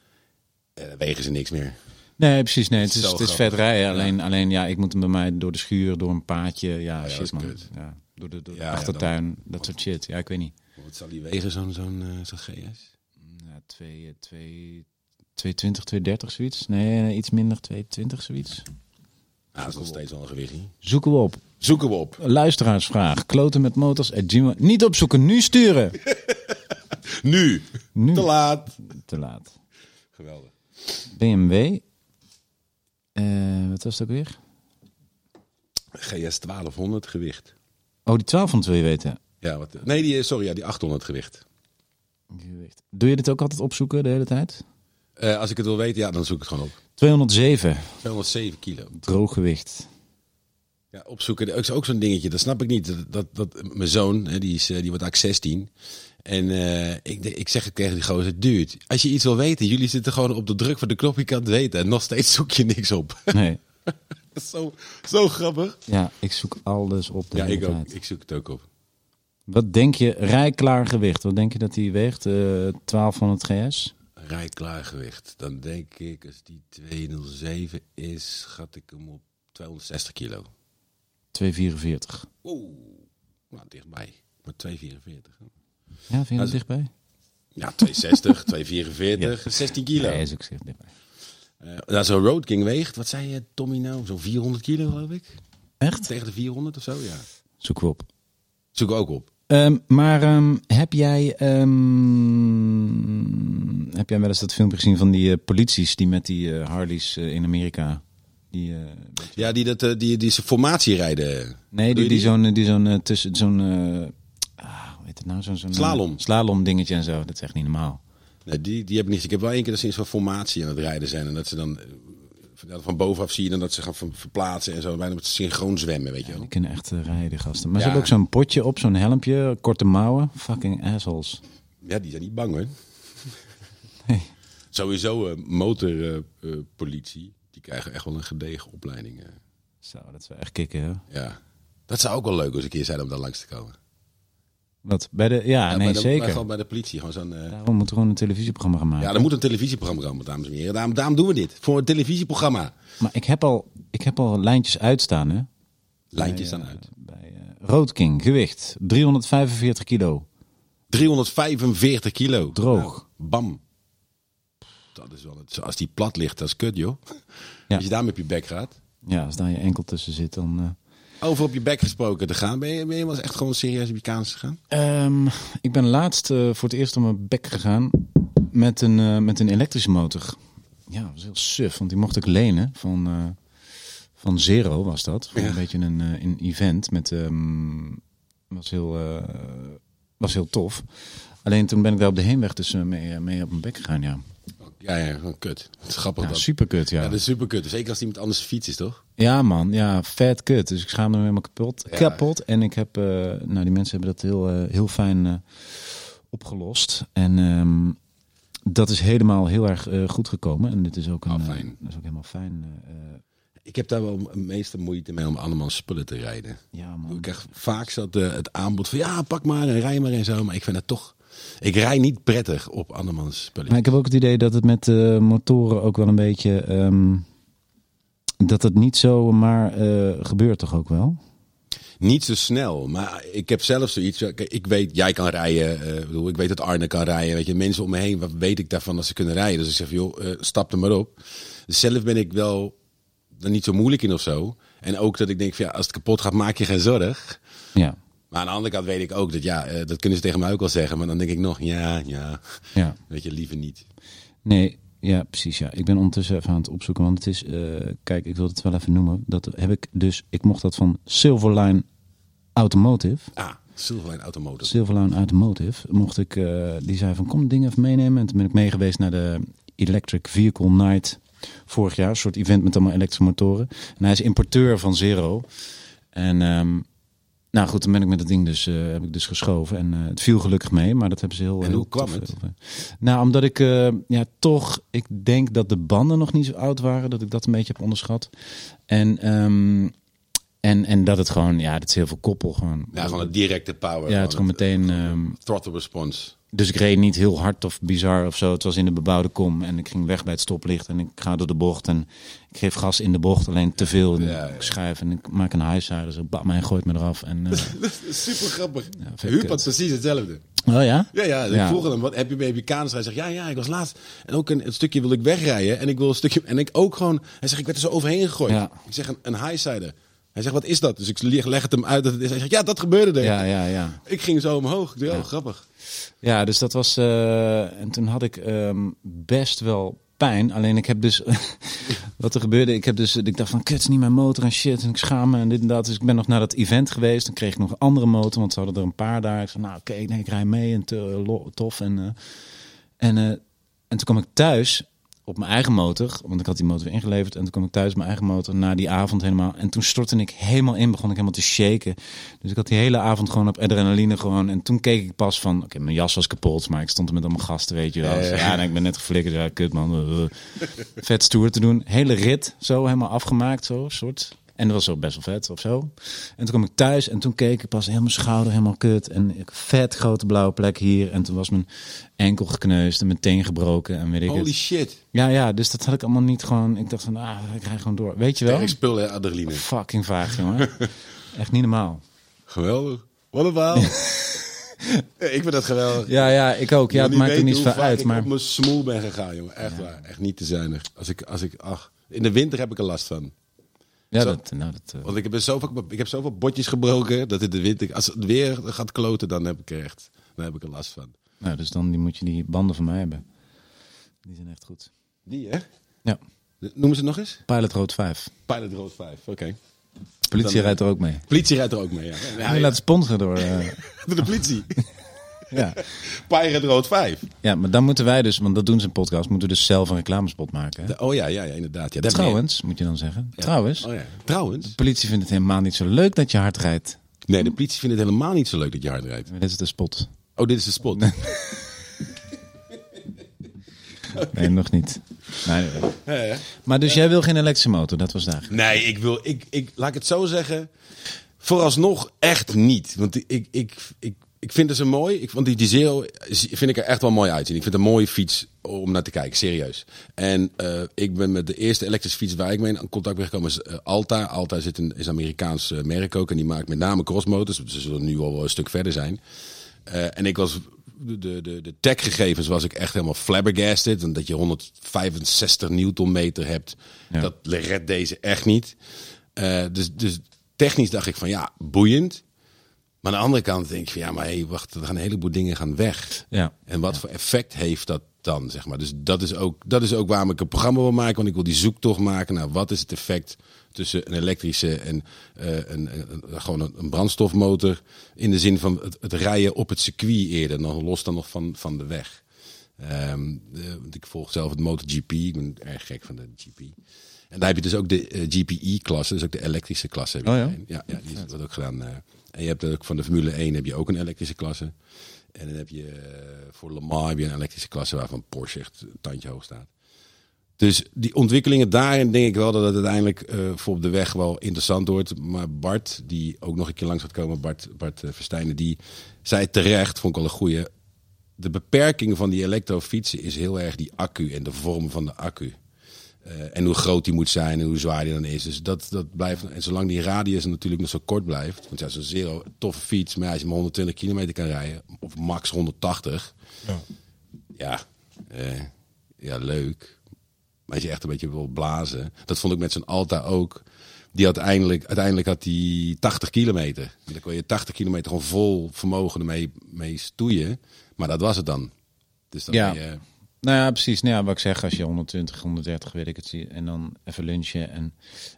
wegen ze niks meer. Nee, precies. Nee, het is, Zo het is vet rijden. Alleen, alleen, ja, ik moet hem bij mij door de schuur, door een paadje. Ja, dat is shit man. Ja, door de, door de Ja, ja, achtertuin, dat soort shit. Ja, ik weet niet. Wat zal die wegen, zo'n zo'n eh, zo'n GS? Ja, 2, 2, 220, 230 zoiets. Nee, iets minder, 220 zoiets. Ja, dat is nog steeds wel een gewichtje. Zoeken we op. Zoeken we op. Luisteraarsvraag. Kloten met motors. Niet opzoeken, nu sturen. Nu. Nu. Te laat. Te laat. Geweldig. BMW. Eh, wat was het ook weer? GS 1200 gewicht. Oh, die 1200 wil je weten. Ja, wat, nee, die, sorry, ja, die 800 gewicht. Gewicht. Doe je dit ook altijd opzoeken de hele tijd? Eh, als ik het wil weten, ja, dan zoek ik het gewoon op. 207. 207 kilo. Drooggewicht. Ja, opzoeken, dat is ook zo'n dingetje. Dat snap ik niet. Dat, dat, dat mijn zoon, hè, die, is, eh, die wordt eigenlijk 16. En eh, ik, ik zeg het tegen die gozer, dude, als je iets wil weten, jullie zitten gewoon op de druk van de knop, je kan het weten. En nog steeds zoek je niks op. Nee. Zo, zo grappig. Ja, ik zoek alles op de Ja, ik ook. Ik zoek het ook op. Wat denk je, rijklaar gewicht? Wat denk je dat die weegt? Eh 1200 GS? Rijklaar gewicht. Dan denk ik, als die 207 is, schat ik hem op 260 kilo. 244. Oeh, nou dichtbij. Maar 244. Ja, vind je dat is- dichtbij? Ja, 260, 244, 16 kilo. Nee, is ook zeer dichtbij. Eh, nou, zo'n Road King weegt, wat zei je, Tommy nou? Zo'n 400 kilo, geloof ik. Echt? Tegen de 400 of zo, ja. Zoeken we op. Zoek ook op. Ehm, maar ehm, heb jij ehm, heb jij wel eens dat filmpje gezien van die eh, polities die met die eh, Harleys in Amerika? Die, eh, Ja, die, dat, eh, die, die zijn formatie rijden. nee, die, die zo'n die zo'n eh, tussen zo'n ah, hoe heet het nou zo'n zo'n Slalom. slalom dingetje en zo. Dat is echt niet normaal. Nee, die, die heb ik niet. Ik heb wel één keer dat ze in zo'n formatie aan het rijden zijn. En dat ze dan van- bovenaf zie je dan dat ze gaan ver- verplaatsen en zo. Bijna met synchroon zwemmen, weet je wel. Die kunnen echt rijden, gasten. Maar Ja. ze hebben ook zo'n potje op, zo'n helmpje, korte mouwen. Fucking assholes. Ja, die zijn niet bang hoor. Nee. Sowieso eh, motorpolitie. Krijgen echt wel een gedegen opleiding. eh. Zo, dat wel echt kicken, hè? ja. Dat zou ook wel leuk als een keer zijn om daar langs te komen. Wat? Bij de, ja, Ja, nee, bij de, zeker. bij- Gewoon bij de politie. Gewoon zo'n, eh, Daarom moeten we gewoon een televisieprogramma gaan maken. ja, er moet een televisieprogramma komen, dames en heren. Daarom, daarom doen we dit. Voor een televisieprogramma. Maar ik heb al, ik heb al lijntjes uitstaan, hè? Lijntjes staan eh, uit. Bij eh, Road King, gewicht 345 kilo. 345 kilo. Droog. Nou, bam. Dat is wel het. Als die plat ligt, dat is kut, joh. Als je daarmee op je bek gaat. Ja, als daar je enkel tussen zit, dan... eh, Over op je bek gesproken te gaan. Ben je, ben je wel eens echt gewoon serieus op je kaas gegaan? Ehm, ik ben laatst eh, voor het eerst op mijn bek gegaan met een, eh, met een elektrische motor. Ja, dat was heel suf, want die mocht ik lenen van, van Zero was dat. Voor Ja. een beetje een, een event met... ehm, was, heel, was heel tof. Alleen toen ben ik daar op de heenweg dus mee, mee op mijn bek gegaan, ja. Ja, ja, gewoon kut. Het is grappig Ja, dat. super kut, ja. Ja, dat is super kut. Zeker als iemand anders fiets is, toch? Ja, man, ja, vet kut. Dus ik schaamde me helemaal kapot. Ja. Kapot. En ik heb, eh, nou, die mensen hebben dat heel, eh, heel fijn eh, opgelost. En ehm, dat is helemaal heel erg goed gekomen. En dit is ook, een, Oh, eh, fijn. dat is ook helemaal fijn. Ik heb daar wel meeste moeite mee om andermans spullen te rijden. ja, man. Ik krijg vaak zat het aanbod van ja, pak maar en rij maar en zo. Maar ik vind dat toch... Ik rij niet prettig op andermans spullen. Maar ik heb ook het idee dat het met eh, motoren ook wel een beetje... ehm, dat het niet zo maar eh, gebeurt toch ook wel? Niet zo snel, maar ik heb zelf zoiets. Kijk, Ik weet, jij kan rijden. eh, ik bedoel, ik weet dat Arne kan rijden. Weet je, mensen om me heen, wat weet ik daarvan dat ze kunnen rijden? Dus ik zeg, joh, eh, stap er maar op. Dus zelf ben ik wel er niet zo moeilijk in of zo. En ook dat ik denk, van, ja, als het kapot gaat, maak je geen zorg. Ja, Maar aan de andere kant weet ik ook dat, ja, eh, dat kunnen ze tegen mij ook wel zeggen. Maar dan denk ik nog, ja, ja, ja. weet je, liever niet. Nee, ja, precies. Ja. Ik ben ondertussen even aan het opzoeken, want het is, eh, kijk, ik wil het wel even noemen. Dat heb ik dus, ik mocht dat van Silverline Automotive. Ah, Silverline Automotive. Silverline Automotive mocht ik, eh, die zei van kom dingen even meenemen. En toen ben ik meegeweest naar de Electric Vehicle Night vorig jaar, een soort event met allemaal elektrische motoren. En hij is importeur van Zero. En ehm, nou goed, dan ben ik met dat ding dus, eh, heb ik dus geschoven. En eh, het viel gelukkig mee, maar dat hebben ze heel En heel hoe kwam het? Nou, omdat ik eh, ja toch, ik denk dat de banden nog niet zo oud waren, dat ik dat een beetje heb onderschat. En, ehm, En, en dat het gewoon, ja, dat is heel veel koppel gewoon. Ja, gewoon een directe power. Ja, het is gewoon meteen... ehm, throttle response. Dus ik reed niet heel hard of bizar of zo. Het was in de bebouwde kom en ik ging weg bij het stoplicht en ik ga door de bocht en ik geef gas in de bocht, alleen te veel. En Ja, ja. Ik schuif en ik maak een dus ik bam, hij gooit me eraf. En, eh, Super grappig. Huub had precies hetzelfde. oh ja? Ja, ja. Ik Ja. vroeg hem, wat heb je bij Buchanan? Hij zegt, ja, ja, ik was laatst. En ook een, een stukje wil ik wegrijden. En ik wil een stukje... En ik ook gewoon... Hij zegt, ik werd er zo overheen gegooid. Ja. Ik zeg, een, een highsider. Hij zegt, wat is dat? Dus ik leg, het hem uit dat het is. Hij zegt, ja, dat gebeurde er. Ja, ja, ja. Ik ging zo omhoog. Ik dacht, oh, grappig. Ja, dus dat was. eh, en toen had ik ehm, best wel pijn. Alleen ik heb dus. wat er gebeurde, ik heb dus. Ik dacht van, kut, niet mijn motor en shit. En ik schaam me en dit en dat. Dus ik ben nog naar dat event geweest. Dan kreeg ik nog een andere motor, want ze hadden er een paar daar. Ik zei, nou oké, nee, ik rij mee en te, tof. En, eh, en, eh, en toen kwam ik thuis op mijn eigen motor, want ik had die motor weer ingeleverd. En toen kwam ik thuis mijn eigen motor na die avond helemaal. En toen stortte ik helemaal in, begon ik helemaal te shaken. Dus ik had die hele avond gewoon op adrenaline gewoon. En toen keek ik pas van, oké, mijn jas was kapot, maar ik stond er met allemaal gasten, weet je wel. Ja, Dus ja. Ja, en ik ben net geflikkerd, ja, kut man. Uh, uh. vet stoer te doen. Hele rit, zo helemaal afgemaakt, zo, soort. En dat was ook best wel vet of zo. En toen kwam ik thuis en toen keek ik pas helemaal schouder helemaal kut. En ik vet grote blauwe plek hier. En toen was mijn enkel gekneusd en mijn teen gebroken en weet ik Holy het. shit. Ja, ja, dus dat had ik allemaal niet gewoon. Ik dacht van, ah, ik rij gewoon door. Weet je wel? Sterk spul, adrenaline. Fucking vaag, jongen. Echt niet normaal. Geweldig. Wat een verhaal. Ja, ik vind dat geweldig. Ja, ja, ik ook. Ja, het maakt er niet vaak uit. ik Maar op mijn smoel ben gegaan, jongen. Echt waar. Echt niet te zuinig. Als ik, als ik, ach. In de winter heb ik er last van. Ja, zo- dat, nou, dat, eh, Want ik heb, zo vaak, ik heb zoveel botjes gebroken dat in de winter, als het weer gaat kloten, dan heb ik er echt, dan heb ik er last van. nou, dus dan die moet je die banden van mij hebben. Die zijn echt goed. Die, hè? Ja, Noemen ze het nog eens? Pilot Road 5. Pilot Road 5, oké. Politie Dan, eh, rijdt er ook mee. Politie rijdt er ook mee, ja. Ja, laat sponsoren door. eh, Door de politie. ja. Pilot Road 5. ja, maar dan moeten wij dus, want dat doen ze in podcast, moeten we dus zelf een reclamespot maken. Hè? Oh ja, ja, ja, inderdaad. Ja, Trouwens, moet je dan zeggen. Trouwens, Oh ja. Trouwens. de politie vindt het helemaal niet zo leuk dat je hard rijdt. Nee, de politie vindt het helemaal niet zo leuk dat je hard rijdt. Maar Dit is de spot. Oh, dit is de spot. Nee, nog niet. Nee? Maar dus jij wil geen elektrische motor, dat was daar. Nee, ik wil, ik, ik, laat ik het zo zeggen. Vooralsnog echt niet. Want ik, ik, ik, ik vind het zo mooi. Ik, want die, die Zero vind ik er echt wel mooi uitzien. Ik vind het een mooie fiets om naar te kijken, serieus. En eh, ik ben met de eerste elektrische fiets waar ik mee in contact ben gekomen is eh, Alta. Alta zit een, is een Amerikaans eh, merk ook. En die maakt met name crossmotors. Ze zullen nu al wel een stuk verder zijn. En ik was de, de, de, techgegevens was ik echt helemaal flabbergasted. En dat je 165 newtonmeter hebt, Ja. dat redt deze echt niet. Dus, dus technisch dacht ik van ja, boeiend. Maar aan de andere kant denk ik van ja, maar hey, wacht, er gaan een heleboel dingen gaan weg. Ja. En wat voor effect heeft dat dan, zeg maar. Dus dat is, ook, dat is ook waarom ik een programma wil maken. Want ik wil die zoektocht maken naar wat is het effect tussen een elektrische en eh, een, een, een- gewoon een, brandstofmotor. In de zin van het, het rijden op het circuit eerder, dan los dan nog van, van de weg. De- want ik volg zelf het MotoGP. Ik ben erg gek van de GP. En daar heb je dus ook de eh, GPE-klasse, dus ook de elektrische klasse. Heb je Oh ja? ja, ja, die wordt ook gedaan. eh. en je hebt ook van de Formule 1 heb je ook een elektrische klasse. En dan heb je eh, voor Le Mans heb je een elektrische klasse waarvan Porsche echt een tandje hoog staat. Dus die ontwikkelingen daarin denk ik wel dat het uiteindelijk eh, voor op de weg wel interessant wordt. Maar Bart, die ook nog een keer langs gaat komen, Bart, Bart Verstijnen, die zei terecht, vond ik wel een goeie. De beperking van die elektrofietsen is heel erg die accu en de vorm van de accu. Eh, en hoe groot die moet zijn en hoe zwaar die dan is. Dus dat, dat blijft. En zolang die radius natuurlijk nog zo kort blijft. Want ja, zo'n zero, toffe fiets. Maar ja, als je maar 120 kilometer kan rijden. Of max 180. Ja. Ja, eh, ja, leuk. Maar als je echt een beetje wil blazen. Dat vond ik met zijn Alta ook. Die had uiteindelijk, uiteindelijk had die 80 kilometer. En dan kon je 80 kilometer gewoon vol vermogen ermee mee stoeien. Maar dat was het dan. Dus dan Ja. ben je, Nou ja, precies. Nou ja, wat ik zeg, als je 120, 130, weet ik het, zie, en dan even lunchen. En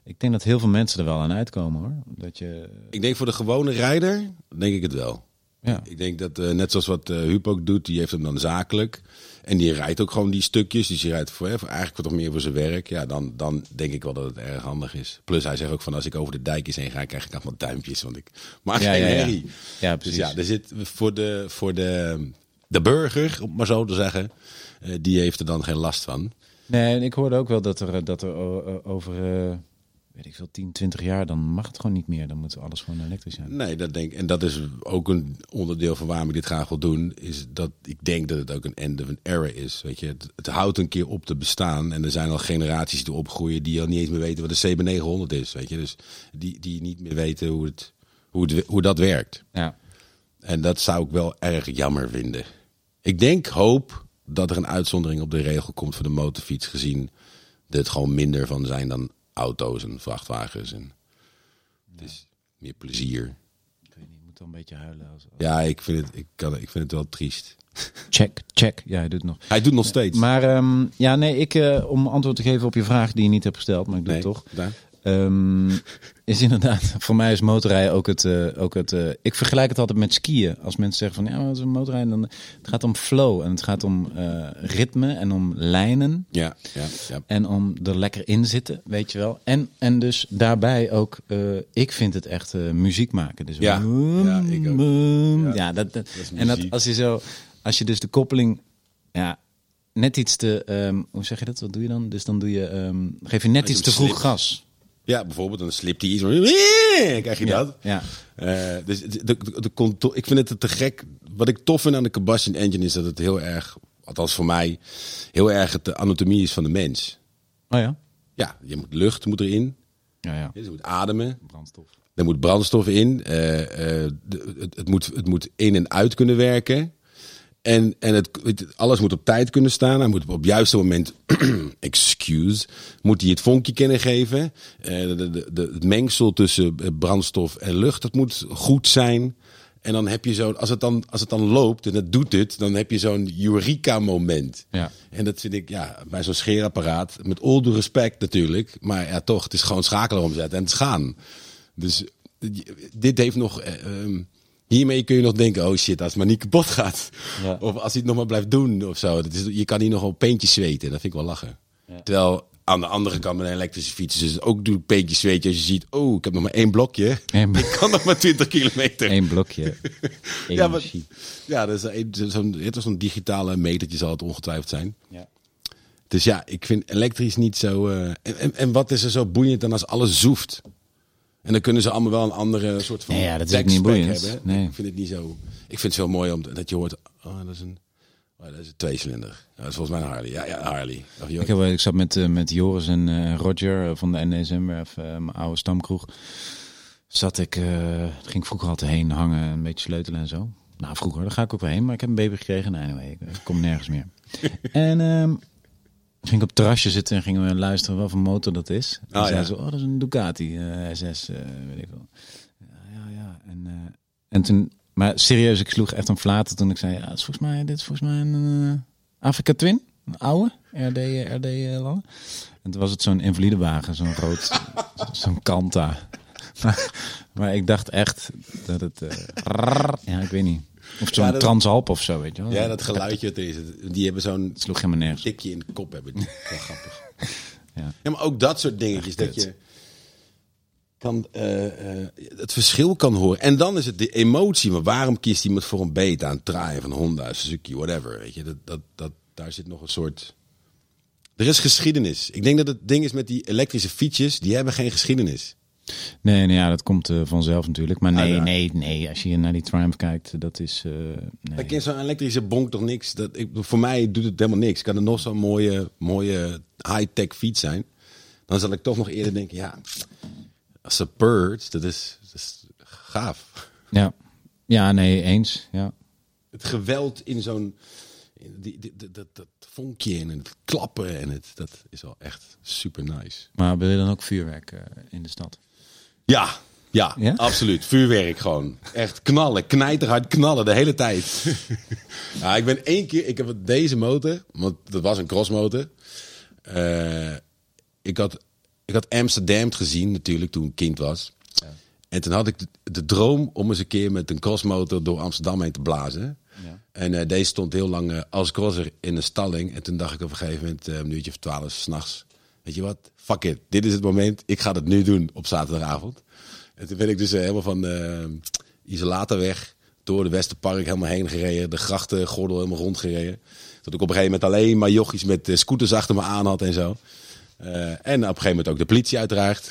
ik denk dat heel veel mensen er wel aan uitkomen hoor. Dat je, Ik denk voor de gewone rijder, denk ik het wel. ja. Ik denk dat eh, net zoals wat eh Huub ook doet, die heeft hem dan zakelijk. En die rijdt ook gewoon die stukjes. Dus die rijdt voor, voor eigenlijk wat meer voor zijn werk. Ja, dan, dan denk ik wel dat het erg handig is. Plus hij zegt ook van als ik over de dijkjes heen ga, krijg ik allemaal duimpjes. Want ik maak Ja, geen ja, ja. herrie. Ja, Dus precies. ja, er zit voor de, voor de, de burger, om maar zo te zeggen, die heeft er dan geen last van. Nee, en ik hoorde ook wel dat er, dat er over, eh, weet ik veel, 10, 20 jaar, dan mag het gewoon niet meer. Dan moet alles gewoon elektrisch zijn. Nee, dat denk En dat is ook een onderdeel van waarom ik dit graag wil doen. Is dat ik denk dat het ook een end of an era is. Weet je, het, het houdt een keer op te bestaan. En er zijn al generaties die opgroeien die al niet eens meer weten wat de CB900 is. Weet je, dus die, die niet meer weten hoe, het, hoe, het, hoe dat werkt. Ja. En dat zou ik wel erg jammer vinden. Ik denk, hoop dat er een uitzondering op de regel komt voor de motorfiets. Gezien dat het gewoon minder van zijn dan auto's en vrachtwagens. En het is meer plezier. Ik weet niet, ik moet wel een beetje huilen. Als, als- Ja, ik vind het, ik kan, ik vind het wel triest. Check, check. Ja, hij doet het nog. Hij doet nog steeds. Maar ehm, ja, nee, ik, eh, om antwoord te geven op je vraag die je niet hebt gesteld, maar ik doe nee, het toch. daar. Ehm, is inderdaad, voor mij is motorrijden ook het. eh, ook het eh, ik vergelijk het altijd met skiën. Als mensen zeggen van ja, wat is een motorrijden? Dan, het gaat om flow en het gaat om eh, ritme en om lijnen. Ja, ja, ja. En om er lekker in zitten, weet je wel. En, en dus daarbij ook, ik vind het echt muziek maken. Dus Ja, ja, ik ook. Ja, Ja, dat, en dat als je zo, als je dus de koppeling, ja, net iets te, ehm, hoe zeg je dat? Wat doe je dan? Dus dan doe je, ehm, geef je net je iets te vroeg gas. Ja, bijvoorbeeld een slipt hij iets. Krijg je dat? ja. Eh, dus de, de, ik vind het te gek. Wat ik tof vind aan de combustion engine is dat het heel erg, althans voor mij, heel erg het de anatomie is van de mens. Oh ja? Ja, je moet lucht moet erin. Ja, ja. Je moet ademen. Brandstof. Er moet brandstof in. de- het, het, moet, het moet in en uit kunnen werken. En, en het, het- alles moet op tijd kunnen staan. Hij moet op het juiste moment, excuse, moet hij het vonkje kunnen geven. Eh, de, de, de, het mengsel tussen eh, brandstof en lucht, dat moet goed zijn. En dan heb je zo, als het dan, als het dan loopt en het doet het, dan heb je zo'n Eureka-moment. Ja. En dat vind ik, ja, bij zo'n scheerapparaat, met all due respect natuurlijk, maar ja, toch, het is gewoon schakelen omzetten en het is gaan. Dus dit heeft nog, eh, ehm, hiermee kun je nog denken, oh shit, als het maar niet kapot gaat. Ja. Of als hij het nog maar blijft doen of zo. Dat is, je kan hier nog wel peentjes zweten, dat vind ik wel lachen. Terwijl aan de andere kant met een elektrische fiets het ook doe peentjes zweten als je ziet, oh, ik heb nog maar één blokje. Eén blok. Ik kan nog maar 20 kilometer. Eén blokje. Ja, maar, ja, dat is een- zo'n, een digitale metertje zal het ongetwijfeld zijn. Ja. Dus ja, ik vind elektrisch niet zo. eh, en, en, en wat is er zo boeiend dan als alles zoeft? En dan kunnen ze allemaal wel een andere soort van. Nee, ja, dat is niet boeiend. Hebben. Nee. Ik vind het niet zo. Ik vind het zo mooi om dat je hoort. Oh, dat is een. Oh, dat is een tweecilinder. Ja, dat is volgens mij een Harley. Ja, ja, Harley. Of, Ik, heb, ik zat met, eh, met Joris en eh, Roger eh, van de NSM-werf, eh, mijn oude stamkroeg. Zat ik, ging ik vroeger altijd heen hangen, een beetje sleutelen en zo. Nou, vroeger, daar ga ik ook wel heen, maar ik heb een baby gekregen. Nee, anyway, ik, ik kom nergens meer. en ehm, ging ik op het terrasje zitten en gingen we luisteren wat voor motor dat is. En Ah, zeiden ja. ze, oh, dat is een Ducati eh, SS, eh, weet ik wel. Ja, ja, ja. En, eh, en toen, maar serieus, ik sloeg echt een flater toen ik zei, ja, dit is volgens mij, dit is volgens mij een Afrika Twin, een oude RD, RD. En toen was het zo'n invalidewagen, zo'n rood, zo'n Kanta. Maar, maar ik dacht echt dat het, ja, ik weet niet. Of zo'n Ja, dat- Transalp of zo, weet je wel. ja, dat geluidje. dat is. Die hebben zo'n sloeg helemaal nergens. tikje in de kop. Hebben. die. Wel grappig. Ja. Ja, maar ook dat soort dingetjes. Echt Dat kut. je kan, eh, eh, het verschil kan horen. En dan is het de emotie. Maar waarom kiest iemand voor een beta, een Traai van Honda, Suzuki, whatever. Weet je, dat, dat, dat, daar zit nog een soort... Er is geschiedenis. Ik denk dat het ding is met die elektrische fietsjes, die hebben geen geschiedenis. Nee, nee, ja, dat komt eh, vanzelf natuurlijk. Maar nee, ja. nee, nee. Als je naar die Triumph kijkt, dat is... eh nee. Kent zo'n elektrische bonk toch niks. Dat, ik, voor mij doet het helemaal niks. Kan er nog zo'n mooie, mooie high-tech fiets zijn. Dan zal ik toch nog eerder denken, ja, als een Purge, dat is, dat is gaaf. Ja. ja, nee, eens. Ja. Het geweld in zo'n, die, die, dat, dat, vonkje en het klappen en het, dat is wel echt super nice. Maar wil je dan ook vuurwerk eh, in de stad? Ja, ja, Ja? absoluut. Vuurwerk gewoon. Echt knallen, knijterhard knallen de hele tijd. ja, ik ben één keer, ik heb deze motor, want dat was een crossmotor. Eh, ik, had, ik had Amsterdam gezien natuurlijk toen ik kind was. En toen had ik de, de droom om eens een keer met een crossmotor door Amsterdam heen te blazen. Ja. En eh, deze stond heel lang eh, als crosser in een stalling. En toen dacht ik op een gegeven moment, een uurtje of twaalf s'nachts. Weet je wat? Fuck it. Dit is het moment. Ik ga het nu doen op zaterdagavond. En toen ben ik dus eh, helemaal van eh Isolatorweg door de Westerpark helemaal heen gereden. De grachtengordel helemaal rondgereden. Tot ik op een gegeven moment alleen maar jochies met eh, scooters achter me aan had en zo. En op een gegeven moment ook de politie uiteraard.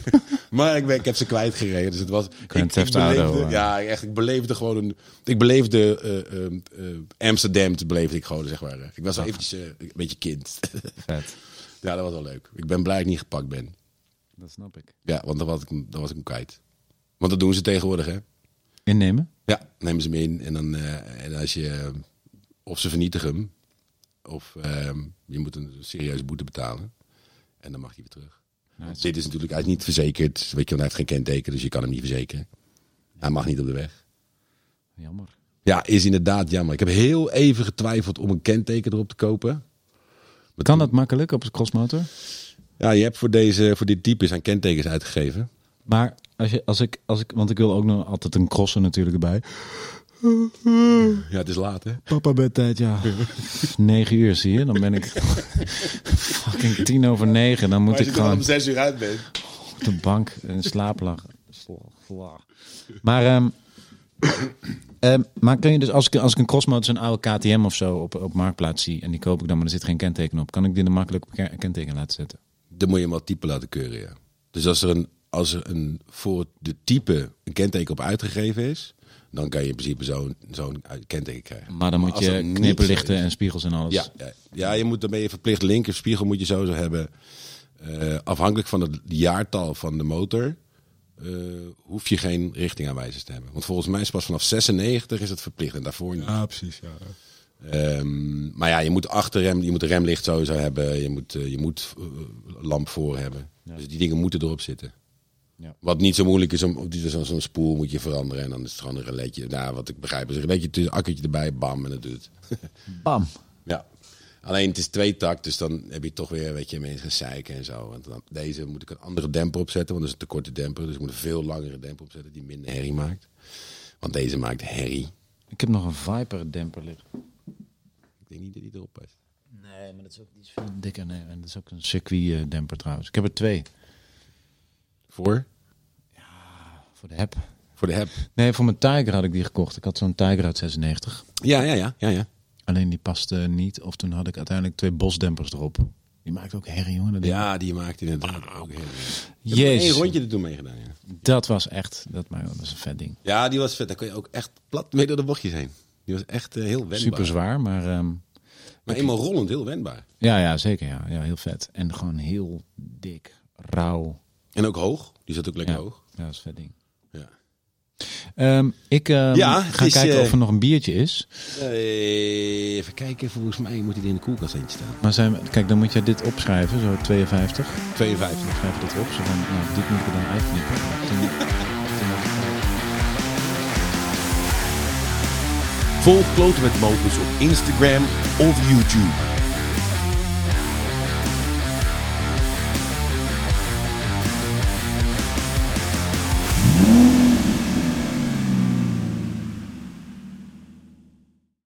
maar ik, ben, ik heb ze kwijtgereden. Dus het was. Grand ik, Theft ik Auto, beleefde-. Ja, echt. Ik beleefde gewoon een. Ik beleefde eh, eh, Amsterdam. Beleefde ik gewoon, zeg maar. Ik was wel eventjes een beetje kind. Vet. Ja, dat was wel leuk. Ik ben blij dat ik niet gepakt ben. Dat snap ik. Ja, want dan was ik, dan was ik hem kwijt. Want dat doen ze tegenwoordig, hè? Innemen? Ja, nemen ze hem in en dan eh, en als je eh, of ze vernietigen hem of ehm, je moet een serieuze boete betalen en dan mag hij weer terug. Dit is natuurlijk hij is niet verzekerd, weet je, want hij heeft geen kenteken, dus je kan hem niet verzekeren. Hij mag niet op de weg. Jammer. Ja, is inderdaad jammer. Ik heb heel even getwijfeld om een kenteken erop te kopen. Kan dat makkelijk op een crossmotor? Ja, je hebt voor deze voor dit type zijn kentekens uitgegeven. Maar als, je, als, ik, als ik, want ik wil ook nog altijd een crosser natuurlijk erbij. Ja, het is laat, hè? Papa bedtijd, ja. Negen uur zie je, dan ben ik fucking tien over negen. Dan moet ik gewoon zes uur uit bent. op de bank in slaap lag. Maar, ehm, ehm, maar kun je dus, als ik, als ik een crossmotor, zo'n oude KTM of zo op, op marktplaats zie en die koop ik dan, maar er zit geen kenteken op, kan ik die dan makkelijk op ke- kenteken laten zetten? Dan moet je hem wel type laten keuren, ja. Dus als er, een, als er een, voor de type een kenteken op uitgegeven is, dan kan je in principe zo'n zo'n kenteken krijgen. Maar dan moet je knipperlichten en spiegels en alles. Ja, ja, ja, je moet, dan ben je verplicht linker spiegel moet je sowieso hebben. Eh, afhankelijk van het jaartal van de motor eh, hoef je geen richtingaanwijzers te hebben. Want volgens mij is pas vanaf 96 is het verplicht en daarvoor niet. Ah, precies. Ja. Ehm, maar ja, je moet achterrem, je moet een remlicht sowieso hebben. Je moet, eh, je moet eh, lamp voor hebben. Dus die dingen moeten erop zitten. Ja. Wat niet zo moeilijk is, om, zo'n spoel moet je veranderen. En dan is het gewoon een reletje. Nou, wat ik begrijp is een reletje, tussen- akkertje erbij, bam, en dat doet het. Bam. ja. Alleen het is twee takt, dus dan heb je toch weer, weet je, mensen gaan zeiken en zo. Want dan, deze moet ik een andere demper opzetten, want dat is een te korte demper. Dus ik moet een veel langere demper opzetten die minder herrie maakt. Want deze maakt herrie. Ik heb nog een Viper demper liggen. Ik denk niet dat die erop past. Nee, maar dat is ook iets veel dikker. Nee, en dat is ook een circuit eh, demper trouwens. Ik heb er twee. Voor? Voor de heb. Voor de heb. Nee, voor mijn Tiger had ik die gekocht. Ik had zo'n Tiger uit 96. Ja, ja, ja, ja, ja. Alleen die paste niet. Of toen had ik uiteindelijk twee bosdempers erop. Die maakt ook herrie, jongen. Ja, die maakt inderdaad ook herrie. Jezus. één rondje er toen mee gedaan, ja. Dat was echt, dat, maar, dat is een vet ding. Ja, die was vet. Daar kon je ook echt plat mee door de bochtjes heen. Die was echt eh, heel wendbaar. Super zwaar, maar ehm, Maar eenmaal rollend heel wendbaar. ja, ja, zeker. Ja. ja, heel vet. En gewoon heel dik, rauw. En ook hoog. Die zat ook lekker Ja, hoog. ja dat is een vet ding. Ehm, ik ehm, Ja, ga is, kijken eh, of er nog een biertje is. Eh, even kijken, volgens mij moet hij in de koelkast eentje staan. Maar zijn, we- kijk, dan moet je dit opschrijven, zo 52. 52. Schrijf je dit op, zo van, nou, dit moet ik er dan uitknippen. Volg Kloten met op Instagram of YouTube.